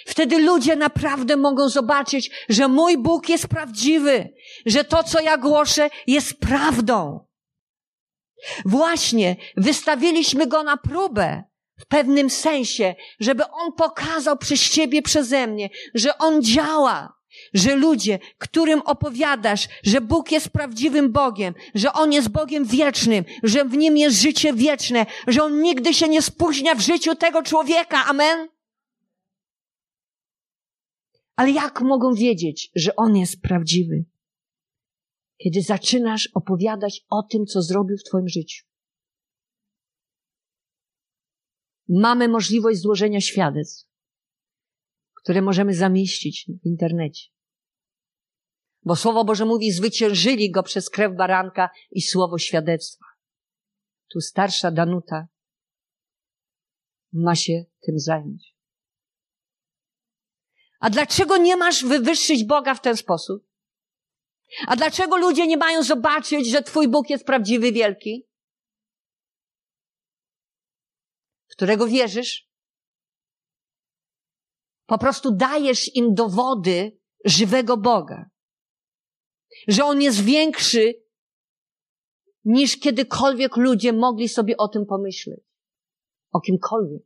Wtedy ludzie naprawdę mogą zobaczyć, że mój Bóg jest prawdziwy, że to, co ja głoszę, jest prawdą. Właśnie wystawiliśmy go na próbę w pewnym sensie, żeby On pokazał przez Ciebie, przeze mnie, że On działa, że ludzie, którym opowiadasz, że Bóg jest prawdziwym Bogiem, że On jest Bogiem wiecznym, że w Nim jest życie wieczne, że On nigdy się nie spóźnia w życiu tego człowieka. Amen? Ale jak mogą wiedzieć, że On jest prawdziwy? Kiedy zaczynasz opowiadać o tym, co zrobił w Twoim życiu. Mamy możliwość złożenia świadectw, które możemy zamieścić w internecie. Bo Słowo Boże mówi, zwyciężyli go przez krew baranka i słowo świadectwa. Tu starsza Danuta ma się tym zająć. A dlaczego nie masz wywyższyć Boga w ten sposób? A dlaczego ludzie nie mają zobaczyć, że Twój Bóg jest prawdziwy, wielki? którego wierzysz, po prostu dajesz im dowody żywego Boga, że On jest większy niż kiedykolwiek ludzie mogli sobie o tym pomyśleć, o kimkolwiek.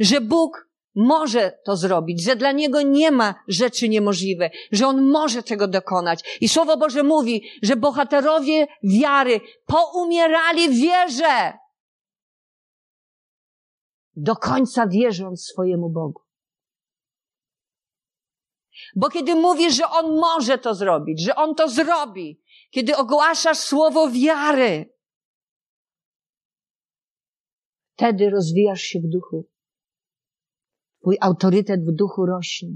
Że Bóg może to zrobić, że dla Niego nie ma rzeczy niemożliwe, że On może tego dokonać. I Słowo Boże mówi, że bohaterowie wiary poumierali w wierze. Do końca wierząc swojemu Bogu. Bo kiedy mówisz, że On może to zrobić, że On to zrobi, kiedy ogłaszasz słowo wiary, wtedy rozwijasz się w duchu. Twój autorytet w duchu rośnie.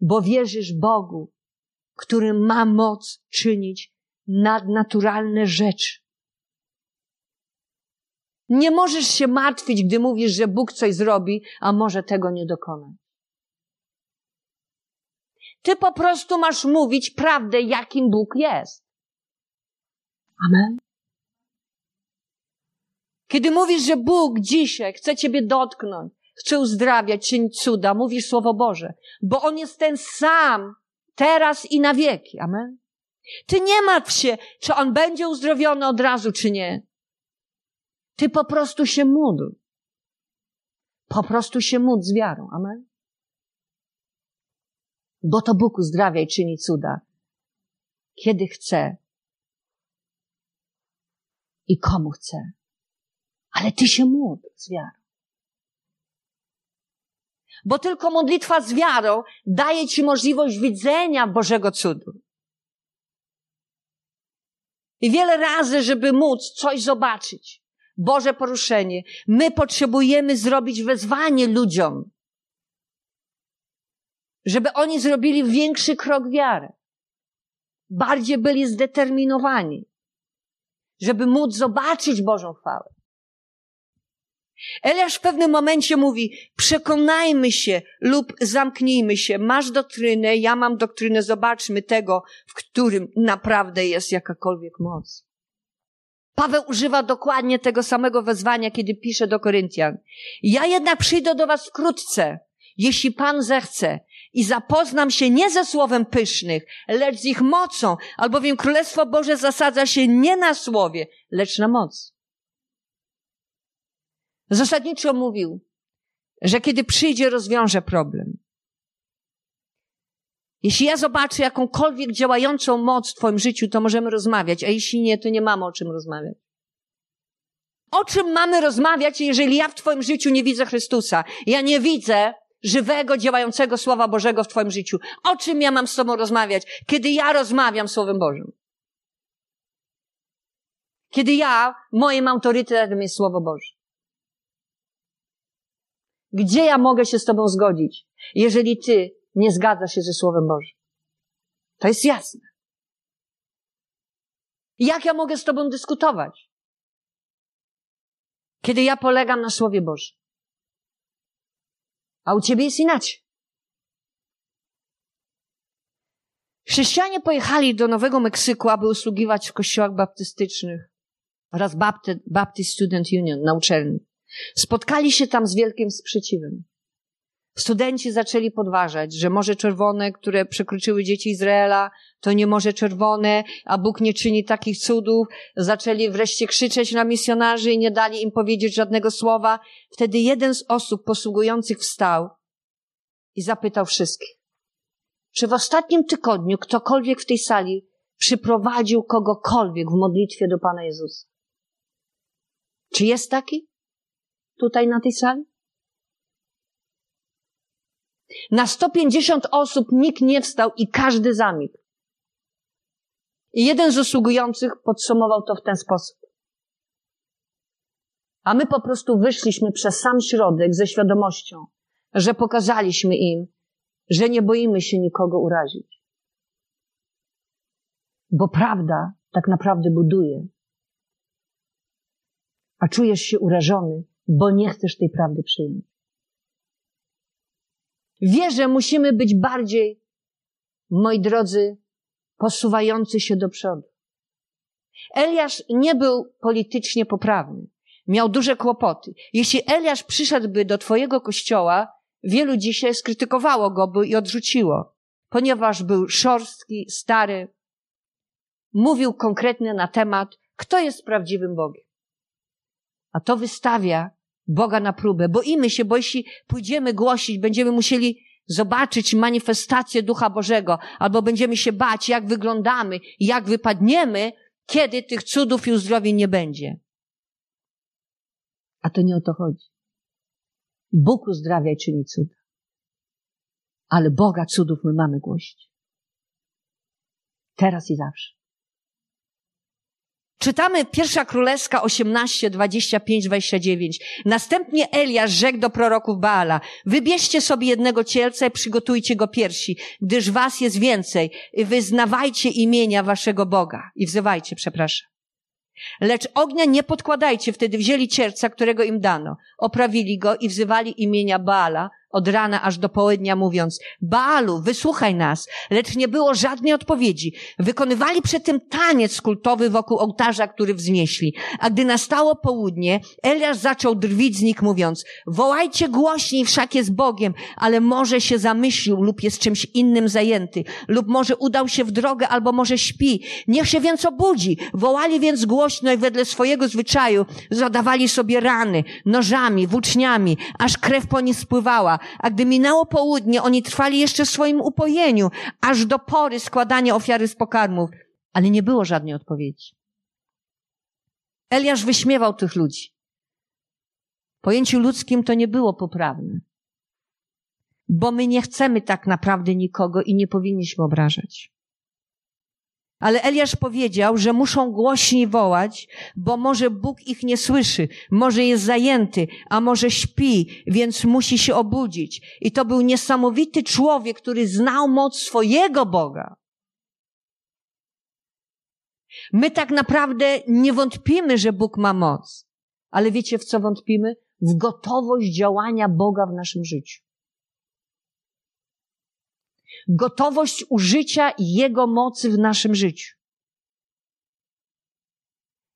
Bo wierzysz Bogu, który ma moc czynić nadnaturalne rzeczy. Nie możesz się martwić, gdy mówisz, że Bóg coś zrobi, a może tego nie dokonać. Ty po prostu masz mówić prawdę, jakim Bóg jest. Amen. Kiedy mówisz, że Bóg dzisiaj chce Ciebie dotknąć, chce uzdrawiać, czynić cuda, mówisz Słowo Boże, bo On jest ten sam, teraz i na wieki. Amen. Ty nie martw się, czy On będzie uzdrowiony od razu, czy nie. Ty po prostu się módl. Po prostu się módl z wiarą. Amen. Bo to Bóg uzdrawia i czyni cuda. Kiedy chce. I komu chce. Ale ty się módl z wiarą. Bo tylko modlitwa z wiarą daje ci możliwość widzenia Bożego cudu. I wiele razy, żeby móc coś zobaczyć, Boże poruszenie, my potrzebujemy zrobić wezwanie ludziom, żeby oni zrobili większy krok wiary. Bardziej byli zdeterminowani, żeby móc zobaczyć Bożą chwałę. Eliasz w pewnym momencie mówi, przekonajmy się lub zamknijmy się. Masz doktrynę, ja mam doktrynę, zobaczmy tego, w którym naprawdę jest jakakolwiek moc. Paweł używa dokładnie tego samego wezwania, kiedy pisze do Koryntian. Ja jednak przyjdę do was wkrótce, jeśli Pan zechce, i zapoznam się nie ze słowem pysznych, lecz z ich mocą, albowiem Królestwo Boże zasadza się nie na słowie, lecz na moc. Zasadniczo mówił, że kiedy przyjdzie, rozwiąże problem. Jeśli ja zobaczę jakąkolwiek działającą moc w Twoim życiu, to możemy rozmawiać, a jeśli nie, to nie mamy o czym rozmawiać. O czym mamy rozmawiać, jeżeli ja w Twoim życiu nie widzę Chrystusa? Ja nie widzę żywego, działającego Słowa Bożego w Twoim życiu. O czym ja mam z Tobą rozmawiać, kiedy ja rozmawiam Słowem Bożym? Kiedy ja, moim autorytetem jest Słowo Boże. Gdzie ja mogę się z Tobą zgodzić, jeżeli Ty nie zgadzasz się ze Słowem Bożym? To jest jasne. Jak ja mogę z Tobą dyskutować? Kiedy ja polegam na Słowie Bożym. A u Ciebie jest inaczej. Chrześcijanie pojechali do Nowego Meksyku, aby usługiwać w kościołach baptystycznych oraz Baptist Student Union na uczelni. Spotkali się tam z wielkim sprzeciwem. Studenci zaczęli podważać, że Morze Czerwone, które przekroczyły dzieci Izraela, to nie Morze Czerwone, a Bóg nie czyni takich cudów. Zaczęli wreszcie krzyczeć na misjonarzy i nie dali im powiedzieć żadnego słowa. Wtedy jeden z osób posługujących wstał i zapytał wszystkich. Czy w ostatnim tygodniu ktokolwiek w tej sali przyprowadził kogokolwiek w modlitwie do Pana Jezusa? Czy jest taki? Tutaj na tej sali? Na 150 osób nikt nie wstał i każdy zamilkł. I jeden z usługujących podsumował to w ten sposób. A my po prostu wyszliśmy przez sam środek ze świadomością, że pokazaliśmy im, że nie boimy się nikogo urazić. Bo prawda tak naprawdę buduje. A czujesz się urażony, bo nie chcesz tej prawdy przyjąć. Wierzę, musimy być bardziej, moi drodzy, posuwający się do przodu. Eliasz nie był politycznie poprawny. Miał duże kłopoty. Jeśli Eliasz przyszedłby do twojego kościoła, wielu dzisiaj skrytykowało go by i odrzuciło, ponieważ był szorstki, stary. Mówił konkretnie na temat, kto jest prawdziwym Bogiem. A to wystawia Boga na próbę. Boimy się, bo jeśli pójdziemy głosić, będziemy musieli zobaczyć manifestację Ducha Bożego, albo będziemy się bać, jak wyglądamy, jak wypadniemy, kiedy tych cudów i uzdrowień nie będzie. A to nie o to chodzi. Bóg uzdrawia i czyni cuda. Ale Boga cudów my mamy głosić. Teraz i zawsze. Czytamy pierwsza królewska 18, 25, 29. Następnie Eliasz rzekł do proroków Baala, wybierzcie sobie jednego cielca i przygotujcie go piersi, gdyż was jest więcej. Wyznawajcie imienia waszego Boga. I wzywajcie, przepraszam. Lecz ognia nie podkładajcie. Wtedy wzięli cielca, którego im dano. Oprawili go i wzywali imienia Baala, od rana aż do południa mówiąc, Baalu, wysłuchaj nas, lecz nie było żadnej odpowiedzi. Wykonywali przy tym taniec kultowy wokół ołtarza, który wznieśli. A gdy nastało południe, Eliasz zaczął drwić z nich mówiąc, wołajcie głośniej, wszak jest Bogiem, ale może się zamyślił lub jest czymś innym zajęty, lub może udał się w drogę, albo może śpi. Niech się więc obudzi. Wołali więc głośno i wedle swojego zwyczaju zadawali sobie rany, nożami, włóczniami, aż krew po nich spływała a gdy minęło południe, oni trwali jeszcze w swoim upojeniu, aż do pory składania ofiary z pokarmów, ale nie było żadnej odpowiedzi. Eliasz wyśmiewał tych ludzi. W pojęciu ludzkim to nie było poprawne. Bo my nie chcemy tak naprawdę nikogo i nie powinniśmy obrażać. Ale Eliasz powiedział, że muszą głośniej wołać, bo może Bóg ich nie słyszy, może jest zajęty, a może śpi, więc musi się obudzić. I to był niesamowity człowiek, który znał moc swojego Boga. My tak naprawdę nie wątpimy, że Bóg ma moc, ale wiecie w co wątpimy? W gotowość działania Boga w naszym życiu gotowość użycia Jego mocy w naszym życiu.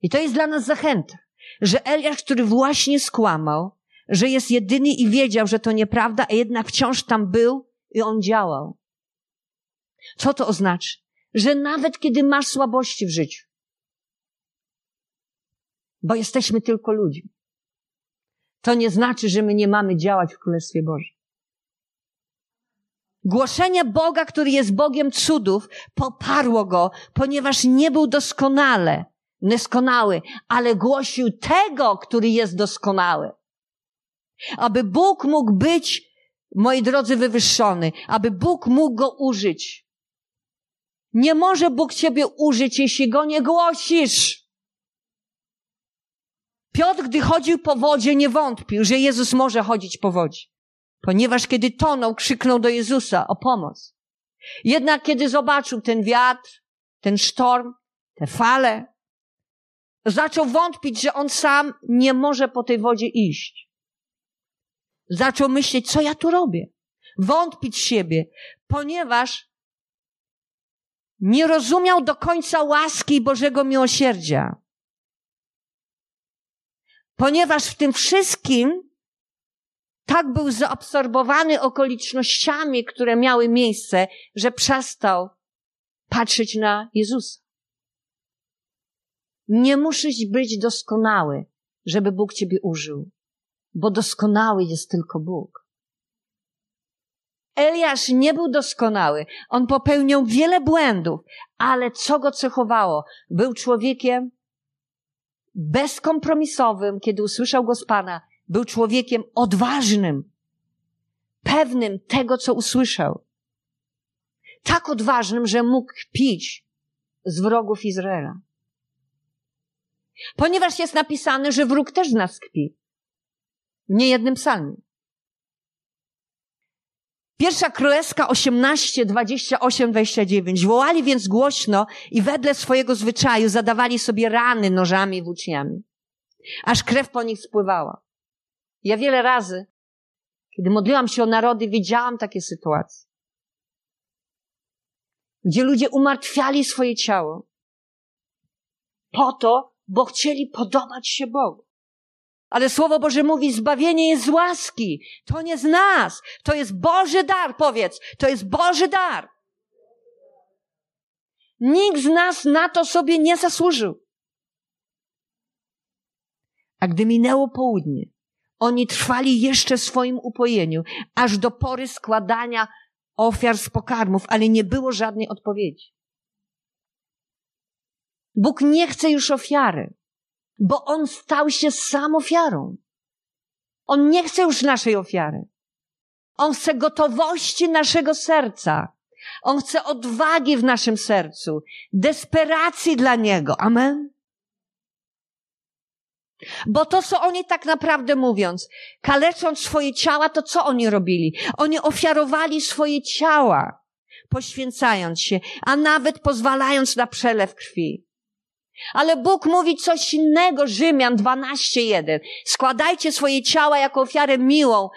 I to jest dla nas zachęta, że Eliasz, który właśnie skłamał, że jest jedyny i wiedział, że to nieprawda, a jednak wciąż tam był i on działał. Co to oznacza? Że nawet kiedy masz słabości w życiu, bo jesteśmy tylko ludźmi, to nie znaczy, że my nie mamy działać w Królestwie Bożym. Głoszenie Boga, który jest Bogiem cudów, poparło go, ponieważ nie był doskonale, doskonały, ale głosił tego, który jest doskonały. Aby Bóg mógł być, moi drodzy, wywyższony, aby Bóg mógł go użyć. Nie może Bóg ciebie użyć, jeśli go nie głosisz. Piotr, gdy chodził po wodzie, nie wątpił, że Jezus może chodzić po wodzie ponieważ kiedy tonął, krzyknął do Jezusa o pomoc. Jednak kiedy zobaczył ten wiatr, ten sztorm, te fale, zaczął wątpić, że on sam nie może po tej wodzie iść. Zaczął myśleć, co ja tu robię? Wątpić siebie, ponieważ nie rozumiał do końca łaski Bożego miłosierdzia. Ponieważ w tym wszystkim tak był zaabsorbowany okolicznościami, które miały miejsce, że przestał patrzeć na Jezusa. Nie musisz być doskonały, żeby Bóg ciebie użył, bo doskonały jest tylko Bóg. Eliasz nie był doskonały. On popełniał wiele błędów, ale co go cechowało? Był człowiekiem bezkompromisowym, kiedy usłyszał go z Pana był człowiekiem odważnym, pewnym tego, co usłyszał. Tak odważnym, że mógł pić z wrogów Izraela. Ponieważ jest napisane, że wróg też z nas kpi. W niejednym psalmie. Pierwsza królewska 18, 28, 29. Wołali więc głośno i wedle swojego zwyczaju zadawali sobie rany nożami i włóczniami. Aż krew po nich spływała. Ja wiele razy, kiedy modliłam się o narody, widziałam takie sytuacje, gdzie ludzie umartwiali swoje ciało po to, bo chcieli podobać się Bogu. Ale Słowo Boże mówi, zbawienie jest z łaski. To nie z nas. To jest Boży dar, powiedz. To jest Boży dar. Nikt z nas na to sobie nie zasłużył. A gdy minęło południe, Oni trwali jeszcze w swoim upojeniu, aż do pory składania ofiar z pokarmów, ale nie było żadnej odpowiedzi. Bóg nie chce już ofiary, bo On stał się sam ofiarą. On nie chce już naszej ofiary. On chce gotowości naszego serca. On chce odwagi w naszym sercu, desperacji dla Niego. Amen. Bo to, co oni tak naprawdę mówiąc, kalecząc swoje ciała, to co oni robili? Oni ofiarowali swoje ciała, poświęcając się, a nawet pozwalając na przelew krwi. Ale Bóg mówi coś innego, Rzymian 12.1. Składajcie swoje ciała jako ofiarę miłą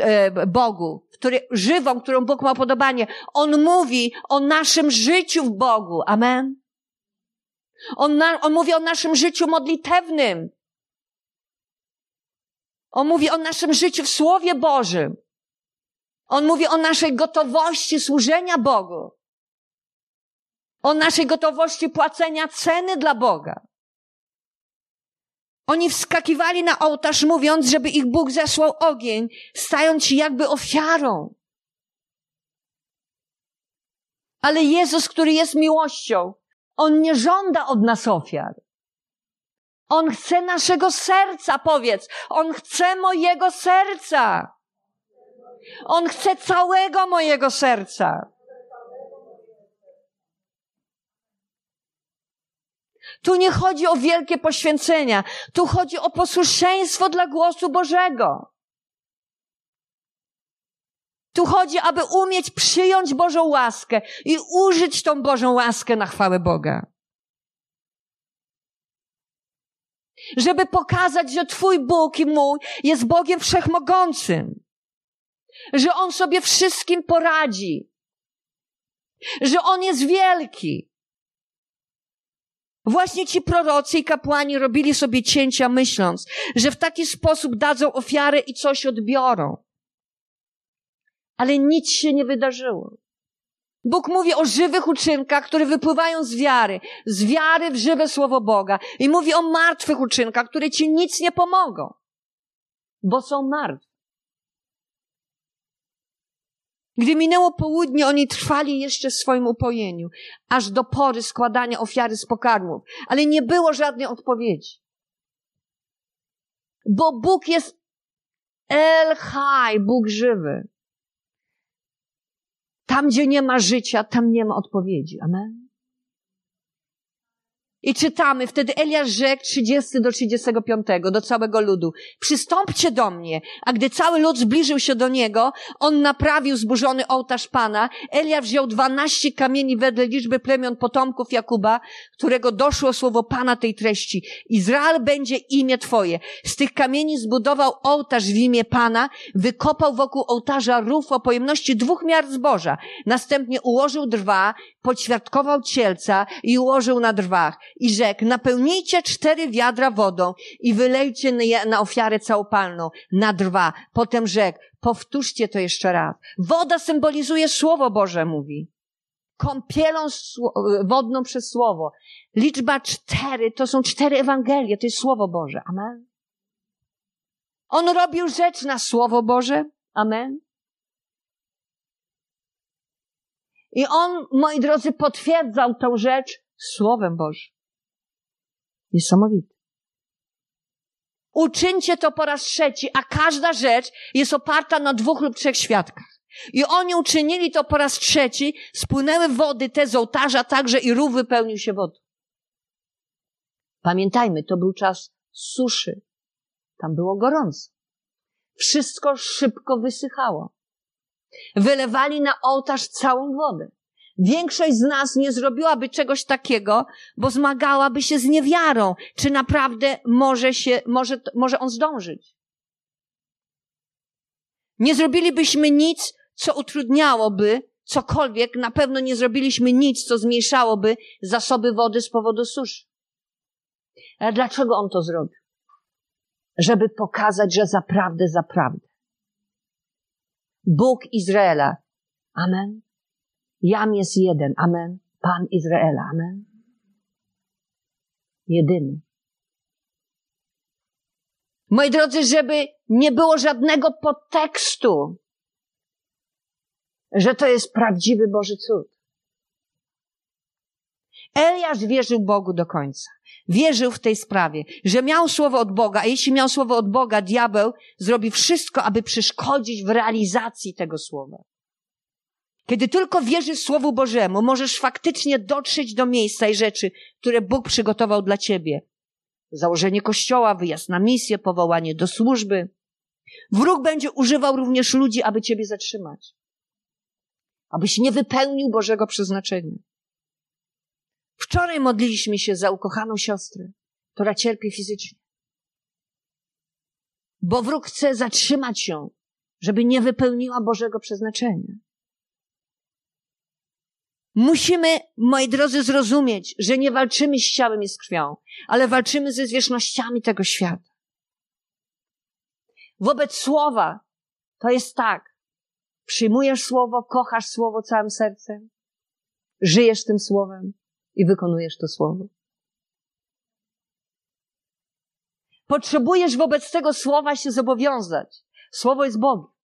e, Bogu, który, żywą, którą Bóg ma podobanie. On mówi o naszym życiu w Bogu. Amen. On, na, on mówi o naszym życiu modlitewnym. On mówi o naszym życiu w Słowie Bożym. On mówi o naszej gotowości służenia Bogu. O naszej gotowości płacenia ceny dla Boga. Oni wskakiwali na ołtarz, mówiąc, żeby ich Bóg zesłał ogień, stając się jakby ofiarą. Ale Jezus, który jest miłością, On nie żąda od nas ofiar. On chce naszego serca, powiedz. On chce mojego serca. On chce całego mojego serca. Tu nie chodzi o wielkie poświęcenia. Tu chodzi o posłuszeństwo dla głosu Bożego. Tu chodzi, aby umieć przyjąć Bożą łaskę i użyć tą Bożą łaskę na chwałę Boga. Żeby pokazać, że Twój Bóg i mój jest Bogiem wszechmogącym, że On sobie wszystkim poradzi, że On jest wielki. Właśnie ci prorocy i kapłani robili sobie cięcia, myśląc, że w taki sposób dadzą ofiarę i coś odbiorą. Ale nic się nie wydarzyło. Bóg mówi o żywych uczynkach, które wypływają z wiary, z wiary w żywe słowo Boga. I mówi o martwych uczynkach, które ci nic nie pomogą, bo są martwe. Gdy minęło południe, oni trwali jeszcze w swoim upojeniu, aż do pory składania ofiary z pokarmów, ale nie było żadnej odpowiedzi. Bo Bóg jest El Chai, Bóg żywy. Tam, gdzie nie ma życia, tam nie ma odpowiedzi. Amen. I czytamy, wtedy Eliasz rzekł 30 do 35 do całego ludu. Przystąpcie do mnie. A gdy cały lud zbliżył się do niego, on naprawił zburzony ołtarz Pana. Eliasz wziął dwanaście kamieni wedle liczby plemion potomków Jakuba, którego doszło słowo Pana tej treści. Izrael będzie imię Twoje. Z tych kamieni zbudował ołtarz w imię Pana, wykopał wokół ołtarza rów o pojemności dwóch miar zboża. Następnie ułożył drwa, poćwiartkował cielca i ułożył na drwach i rzekł, napełnijcie cztery wiadra wodą i wylejcie na ofiarę całopalną, na drwa. Potem rzekł, powtórzcie to jeszcze raz. Woda symbolizuje Słowo Boże, mówi. Kąpielą wodną przez Słowo. Liczba cztery to są cztery Ewangelie, to jest Słowo Boże. Amen. On robił rzecz na Słowo Boże. Amen. I on, moi drodzy, potwierdzał tą rzecz Słowem Bożym. Niesamowite. Uczyńcie to po raz trzeci, a każda rzecz jest oparta na dwóch lub trzech świadkach. I oni uczynili to po raz trzeci, spłynęły wody te z ołtarza także i rów wypełnił się wodą. Pamiętajmy, to był czas suszy. Tam było gorąco. Wszystko szybko wysychało. Wylewali na ołtarz całą wodę. Większość z nas nie zrobiłaby czegoś takiego, bo zmagałaby się z niewiarą, czy naprawdę może się, może, może on zdążyć. Nie zrobilibyśmy nic, co utrudniałoby cokolwiek, na pewno nie zrobiliśmy nic, co zmniejszałoby zasoby wody z powodu suszy. Ale dlaczego on to zrobił? Żeby pokazać, że zaprawdę, zaprawdę. Bóg Izraela. Amen Jam jest jeden. Amen. Pan Izraela. Amen. Jedyny. Moi drodzy, żeby nie było żadnego podtekstu, że to jest prawdziwy Boży cud. Eliasz wierzył Bogu do końca. Wierzył w tej sprawie, że miał słowo od Boga, a jeśli miał słowo od Boga, diabeł zrobi wszystko, aby przeszkodzić w realizacji tego słowa. Kiedy tylko wierzysz Słowu Bożemu, możesz faktycznie dotrzeć do miejsca i rzeczy, które Bóg przygotował dla ciebie. Założenie kościoła, wyjazd na misję, powołanie do służby. Wróg będzie używał również ludzi, aby ciebie zatrzymać. Abyś nie wypełnił Bożego przeznaczenia. Wczoraj modliliśmy się za ukochaną siostrę, która cierpi fizycznie. Bo wróg chce zatrzymać ją, żeby nie wypełniła Bożego przeznaczenia. Musimy, moi drodzy, zrozumieć, że nie walczymy z ciałem i z krwią, ale walczymy ze zwierzchnościami tego świata. Wobec słowa to jest tak. Przyjmujesz słowo, kochasz słowo całym sercem, żyjesz tym słowem i wykonujesz to słowo. Potrzebujesz wobec tego słowa się zobowiązać. Słowo jest Bogiem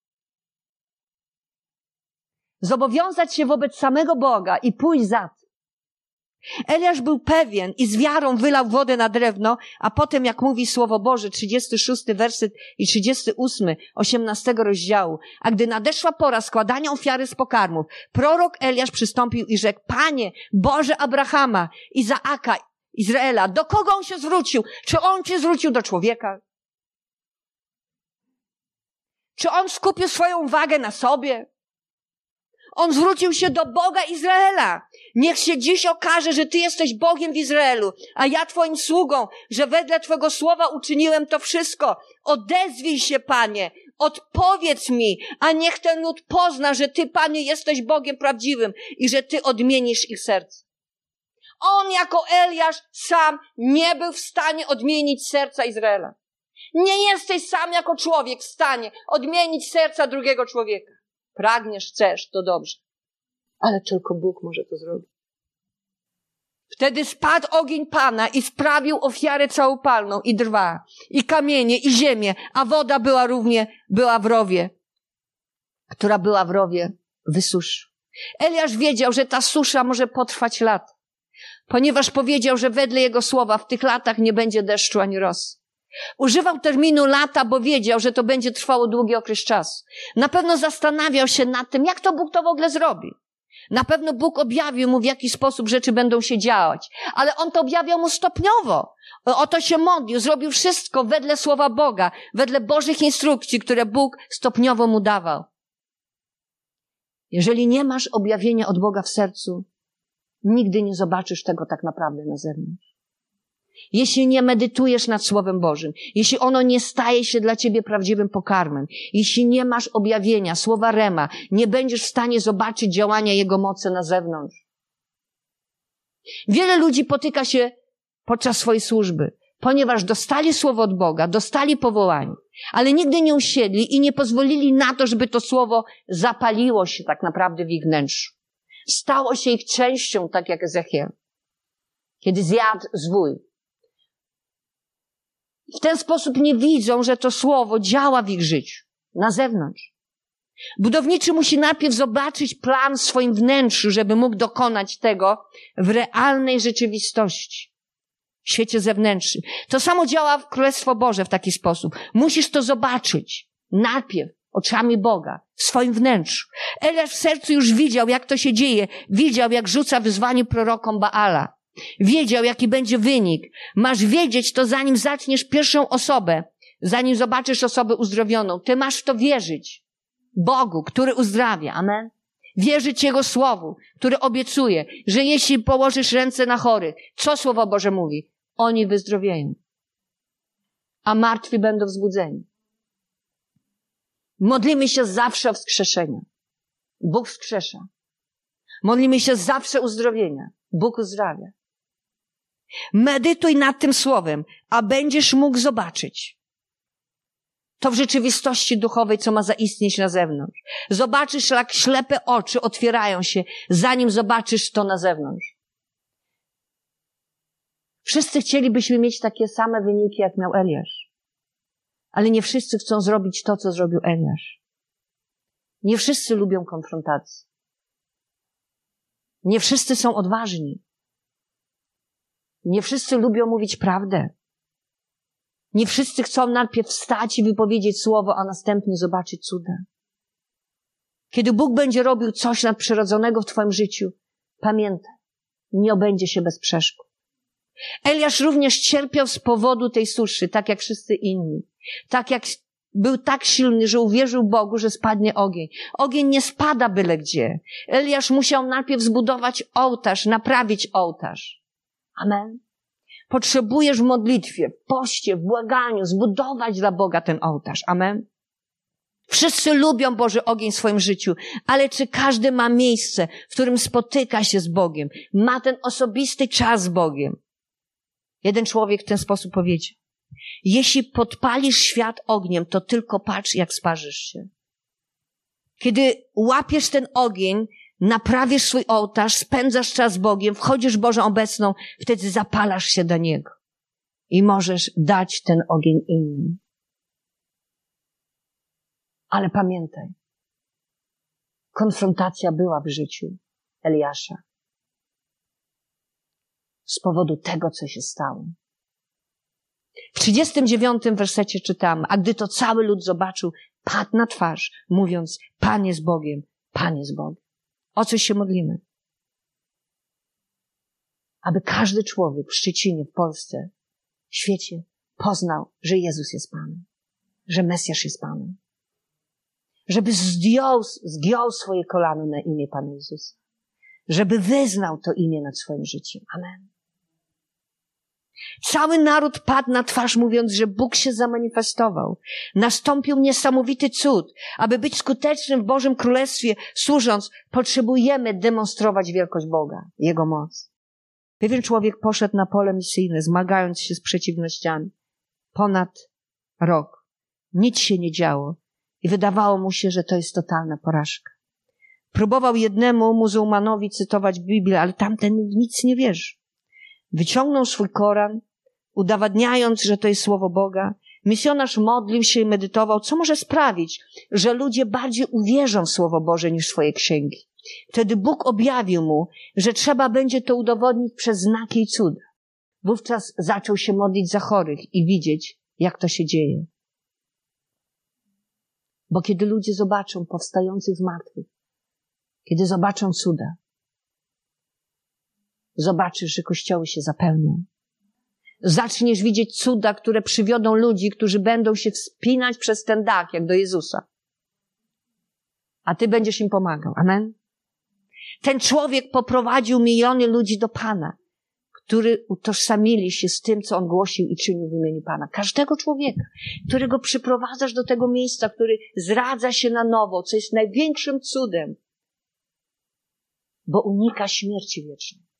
zobowiązać się wobec samego Boga i pójść za tym. Eliasz był pewien i z wiarą wylał wodę na drewno, a potem, jak mówi Słowo Boże, 36 werset i 38, 18 rozdziału, a gdy nadeszła pora składania ofiary z pokarmów, prorok Eliasz przystąpił i rzekł, Panie, Boże Abrahama, Izaaka, Izraela, do kogo on się zwrócił? Czy on się zwrócił do człowieka? Czy on skupił swoją uwagę na sobie? On zwrócił się do Boga Izraela. Niech się dziś okaże, że Ty jesteś Bogiem w Izraelu, a ja Twoim sługą, że wedle Twojego słowa uczyniłem to wszystko. Odezwij się, Panie, odpowiedz mi, a niech ten lud pozna, że Ty, Panie, jesteś Bogiem prawdziwym i że Ty odmienisz ich serce. On jako Eliasz sam nie był w stanie odmienić serca Izraela. Nie jesteś sam jako człowiek w stanie odmienić serca drugiego człowieka. Pragniesz, chcesz, to dobrze. Ale tylko Bóg może to zrobić. Wtedy spadł ogień Pana i sprawił ofiarę całopalną i drwa, i kamienie, i ziemię, a woda była równie, była w rowie, która była w rowie, wysuszy. Eliasz wiedział, że ta susza może potrwać lat, ponieważ powiedział, że wedle jego słowa w tych latach nie będzie deszczu ani rosy. Używał terminu lata, bo wiedział, że to będzie trwało długi okres czasu. Na pewno zastanawiał się nad tym, jak to Bóg to w ogóle zrobi. Na pewno Bóg objawił mu, w jaki sposób rzeczy będą się działać, ale on to objawiał mu stopniowo. O to się modlił, zrobił wszystko wedle słowa Boga, wedle Bożych instrukcji, które Bóg stopniowo mu dawał. Jeżeli nie masz objawienia od Boga w sercu, nigdy nie zobaczysz tego tak naprawdę na zewnątrz jeśli nie medytujesz nad Słowem Bożym, jeśli ono nie staje się dla ciebie prawdziwym pokarmem, jeśli nie masz objawienia, słowa Rema, nie będziesz w stanie zobaczyć działania Jego mocy na zewnątrz. Wiele ludzi potyka się podczas swojej służby, ponieważ dostali słowo od Boga, dostali powołanie, ale nigdy nie usiedli i nie pozwolili na to, żeby to słowo zapaliło się tak naprawdę w ich wnętrzu. Stało się ich częścią, tak jak Ezechiel. Kiedy zjadł zwój, w ten sposób nie widzą, że to słowo działa w ich życiu, na zewnątrz. Budowniczy musi najpierw zobaczyć plan w swoim wnętrzu, żeby mógł dokonać tego w realnej rzeczywistości, w świecie zewnętrznym. To samo działa w Królestwo Boże w taki sposób. Musisz to zobaczyć najpierw oczami Boga, w swoim wnętrzu. Eliasz w sercu już widział, jak to się dzieje. Widział, jak rzuca wyzwanie prorokom Baala. Wiedział, jaki będzie wynik. Masz wiedzieć to, zanim zaczniesz pierwszą osobę, zanim zobaczysz osobę uzdrowioną. Ty masz w to wierzyć. Bogu, który uzdrawia. Amen. Wierzyć Jego Słowu, który obiecuje, że jeśli położysz ręce na chorych, co Słowo Boże mówi? Oni wyzdrowieją. A martwi będą wzbudzeni. Modlimy się zawsze o wskrzeszenie. Bóg wskrzesza. Modlimy się zawsze uzdrowienia. Bóg uzdrawia. Medytuj nad tym słowem, a będziesz mógł zobaczyć to w rzeczywistości duchowej, co ma zaistnieć na zewnątrz. Zobaczysz, jak ślepe oczy otwierają się, zanim zobaczysz to na zewnątrz. Wszyscy chcielibyśmy mieć takie same wyniki, jak miał Eliasz. Ale nie wszyscy chcą zrobić to, co zrobił Eliasz. Nie wszyscy lubią konfrontacji. Nie wszyscy są odważni. Nie wszyscy lubią mówić prawdę. Nie wszyscy chcą najpierw wstać i wypowiedzieć słowo, a następnie zobaczyć cuda. Kiedy Bóg będzie robił coś nadprzyrodzonego w Twoim życiu, pamiętaj, nie obędzie się bez przeszkód. Eliasz również cierpiał z powodu tej suszy, tak jak wszyscy inni. Tak jak był tak silny, że uwierzył Bogu, że spadnie ogień. Ogień nie spada byle gdzie. Eliasz musiał najpierw zbudować ołtarz, naprawić ołtarz. Amen. Potrzebujesz w modlitwie, w poście, w błaganiu zbudować dla Boga ten ołtarz. Amen. Wszyscy lubią Boży ogień w swoim życiu, ale czy każdy ma miejsce, w którym spotyka się z Bogiem, ma ten osobisty czas z Bogiem? Jeden człowiek w ten sposób powiedział. Jeśli podpalisz świat ogniem, to tylko patrz, jak sparzysz się. Kiedy łapiesz ten ogień, naprawisz swój ołtarz, spędzasz czas z Bogiem, wchodzisz Bożą obecną, wtedy zapalasz się do Niego. I możesz dać ten ogień innym. Ale pamiętaj, konfrontacja była w życiu Eliasza. Z powodu tego, co się stało. W 39 wersecie czytamy, a gdy to cały lud zobaczył, padł na twarz, mówiąc, Panie z Bogiem, Panie z Bogiem. O coś się modlimy? Aby każdy człowiek w Szczecinie, w Polsce, w świecie poznał, że Jezus jest Panem, że Mesjasz jest Panem. Żeby zdjął, zgiął swoje kolano na imię Pana Jezusa. Żeby wyznał to imię nad swoim życiem. Amen. Cały naród padł na twarz, mówiąc, że Bóg się zamanifestował. Nastąpił niesamowity cud. Aby być skutecznym w Bożym Królestwie, służąc, potrzebujemy demonstrować wielkość Boga, Jego moc. Pewien człowiek poszedł na pole misyjne, zmagając się z przeciwnościami. Ponad rok. Nic się nie działo i wydawało mu się, że to jest totalna porażka. Próbował jednemu muzułmanowi cytować Biblię, ale tamten nic nie wierzy. Wyciągnął swój Koran, udowadniając, że to jest słowo Boga. Misjonarz modlił się i medytował, co może sprawić, że ludzie bardziej uwierzą w słowo Boże niż swoje księgi. Wtedy Bóg objawił mu, że trzeba będzie to udowodnić przez znaki i cuda. Wówczas zaczął się modlić za chorych i widzieć, jak to się dzieje. Bo kiedy ludzie zobaczą powstających z martwych, kiedy zobaczą cuda, zobaczysz, że kościoły się zapełnią. Zaczniesz widzieć cuda, które przywiodą ludzi, którzy będą się wspinać przez ten dach, jak do Jezusa. A ty będziesz im pomagał. Amen? Ten człowiek poprowadził miliony ludzi do Pana, którzy utożsamili się z tym, co on głosił i czynił w imieniu Pana. Każdego człowieka, którego przyprowadzasz do tego miejsca, który zradza się na nowo, co jest największym cudem, bo unika śmierci wiecznej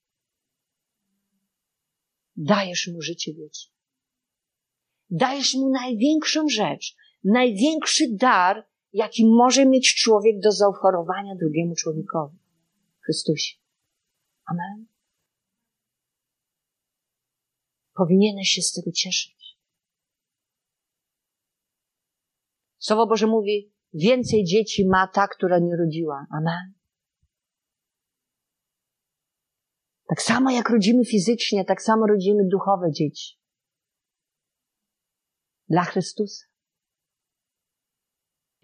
dajesz mu życie wieczne. Dajesz mu największą rzecz, największy dar, jaki może mieć człowiek do zaoferowania drugiemu człowiekowi. Chrystusie. Amen. Powinieneś się z tego cieszyć. Słowo Boże mówi, więcej dzieci ma ta, która nie rodziła. Amen. Tak samo jak rodzimy fizycznie, tak samo rodzimy duchowe dzieci. Dla Chrystusa.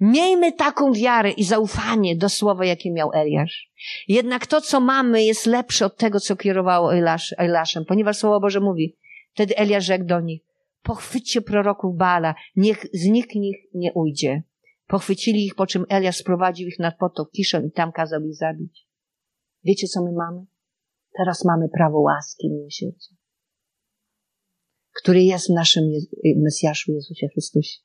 Miejmy taką wiarę i zaufanie do słowa, jakie miał Eliasz. Jednak to, co mamy, jest lepsze od tego, co kierowało Eliasz, ponieważ Słowo Boże mówi, wtedy Eliasz rzekł do nich, pochwyćcie proroków Bala, niech z nikt nich nie ujdzie. Pochwycili ich, po czym Eliasz sprowadził ich nad potok Kiszon i tam kazał ich zabić. Wiecie, co my mamy? Teraz mamy prawo łaski i miłosierdzia, który jest w naszym Mesjaszu Jezusie Chrystusie.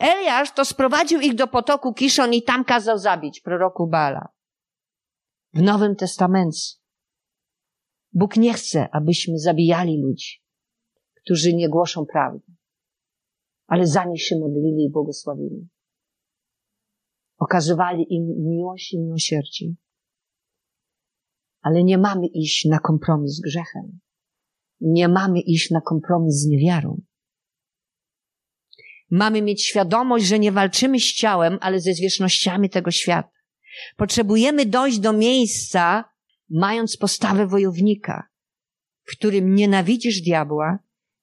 Eliasz to sprowadził ich do potoku Kiszon i tam kazał zabić proroku Bala. W Nowym Testamencie Bóg nie chce, abyśmy zabijali ludzi, którzy nie głoszą prawdy, ale za nich się modlili i błogosławili. Okazywali im miłość i miłosierdzie ale nie mamy iść na kompromis z grzechem. Nie mamy iść na kompromis z niewiarą. Mamy mieć świadomość, że nie walczymy z ciałem, ale ze zwierzchnościami tego świata. Potrzebujemy dojść do miejsca, mając postawę wojownika, w którym nienawidzisz diabła,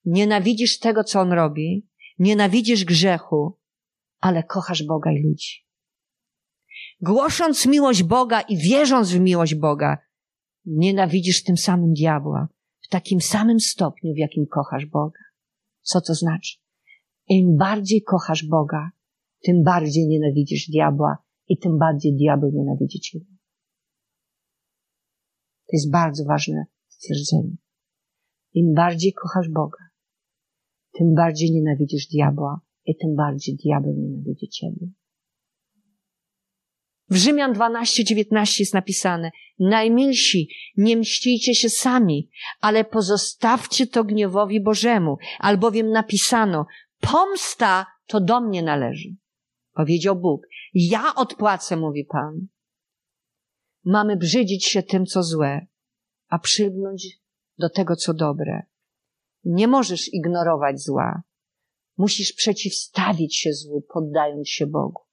nienawidzisz tego, co on robi, nienawidzisz grzechu, ale kochasz Boga i ludzi. Głosząc miłość Boga i wierząc w miłość Boga, nienawidzisz tym samym diabła w takim samym stopniu, w jakim kochasz Boga. Co to znaczy? Im bardziej kochasz Boga, tym bardziej nienawidzisz diabła i tym bardziej diabeł nienawidzi ciebie. To jest bardzo ważne stwierdzenie. Im bardziej kochasz Boga, tym bardziej nienawidzisz diabła i tym bardziej diabeł nienawidzi ciebie. W Rzymian 12:19 jest napisane: Najmilsi, nie mścicie się sami, ale pozostawcie to gniewowi Bożemu, albowiem napisano: Pomsta to do mnie należy. Powiedział Bóg: Ja odpłacę, mówi Pan. Mamy brzydzić się tym, co złe, a przygnąć do tego, co dobre. Nie możesz ignorować zła. Musisz przeciwstawić się złu, poddając się Bogu.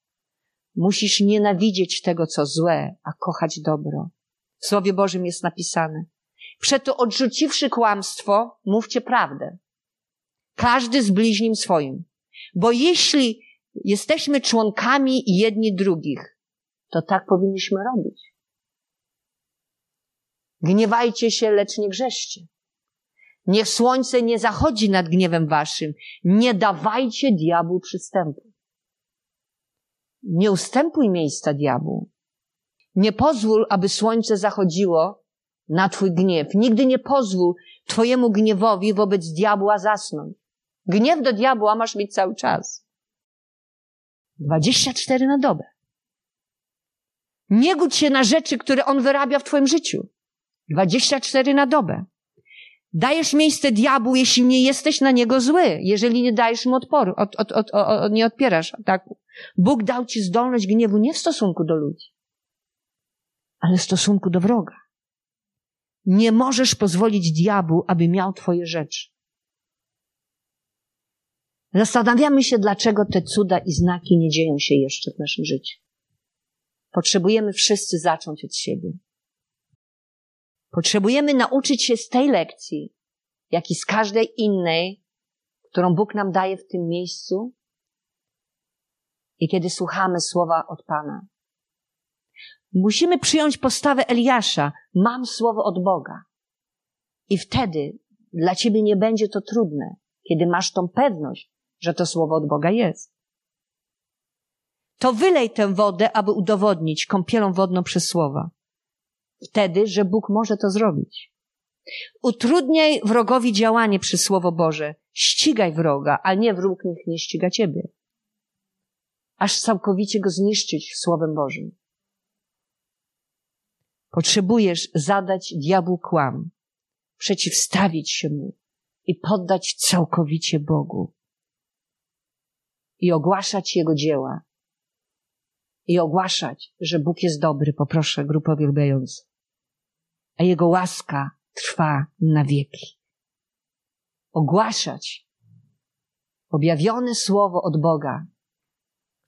Musisz nienawidzieć tego, co złe, a kochać dobro. W Słowie Bożym jest napisane. Przeto odrzuciwszy kłamstwo, mówcie prawdę. Każdy z bliźnim swoim. Bo jeśli jesteśmy członkami jedni drugich, to tak powinniśmy robić. Gniewajcie się, lecz nie grzeszcie. Niech słońce nie zachodzi nad gniewem waszym. Nie dawajcie diabłu przystępu. Nie ustępuj miejsca diabłu. Nie pozwól, aby słońce zachodziło na twój gniew. Nigdy nie pozwól twojemu gniewowi wobec diabła zasnąć. Gniew do diabła masz mieć cały czas. 24 na dobę. Nie gódź się na rzeczy, które on wyrabia w twoim życiu. 24 na dobę. Dajesz miejsce diabłu, jeśli nie jesteś na niego zły, jeżeli nie dajesz mu odporu, od, od, od, od, nie odpierasz ataku. Bóg dał ci zdolność gniewu nie w stosunku do ludzi, ale w stosunku do wroga. Nie możesz pozwolić diabłu, aby miał twoje rzeczy. Zastanawiamy się, dlaczego te cuda i znaki nie dzieją się jeszcze w naszym życiu. Potrzebujemy wszyscy zacząć od siebie. Potrzebujemy nauczyć się z tej lekcji, jak i z każdej innej, którą Bóg nam daje w tym miejscu i kiedy słuchamy słowa od Pana. Musimy przyjąć postawę Eliasza. Mam słowo od Boga. I wtedy dla ciebie nie będzie to trudne, kiedy masz tą pewność, że to słowo od Boga jest. To wylej tę wodę, aby udowodnić kąpielą wodną przez słowa wtedy, że Bóg może to zrobić. Utrudniaj wrogowi działanie przez Słowo Boże. Ścigaj wroga, a nie wróg niech nie ściga ciebie. Aż całkowicie go zniszczyć Słowem Bożym. Potrzebujesz zadać diabłu kłam, przeciwstawić się mu i poddać całkowicie Bogu. I ogłaszać Jego dzieła. I ogłaszać, że Bóg jest dobry, poproszę grupę wielbiającą a Jego łaska trwa na wieki. Ogłaszać objawione słowo od Boga,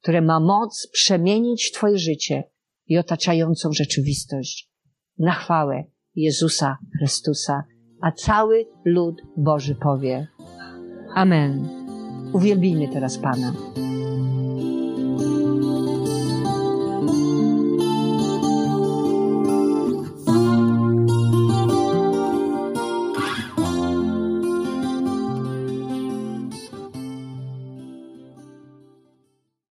które ma moc przemienić Twoje życie i otaczającą rzeczywistość na chwałę Jezusa Chrystusa, a cały lud Boży powie Amen. Uwielbijmy teraz Pana.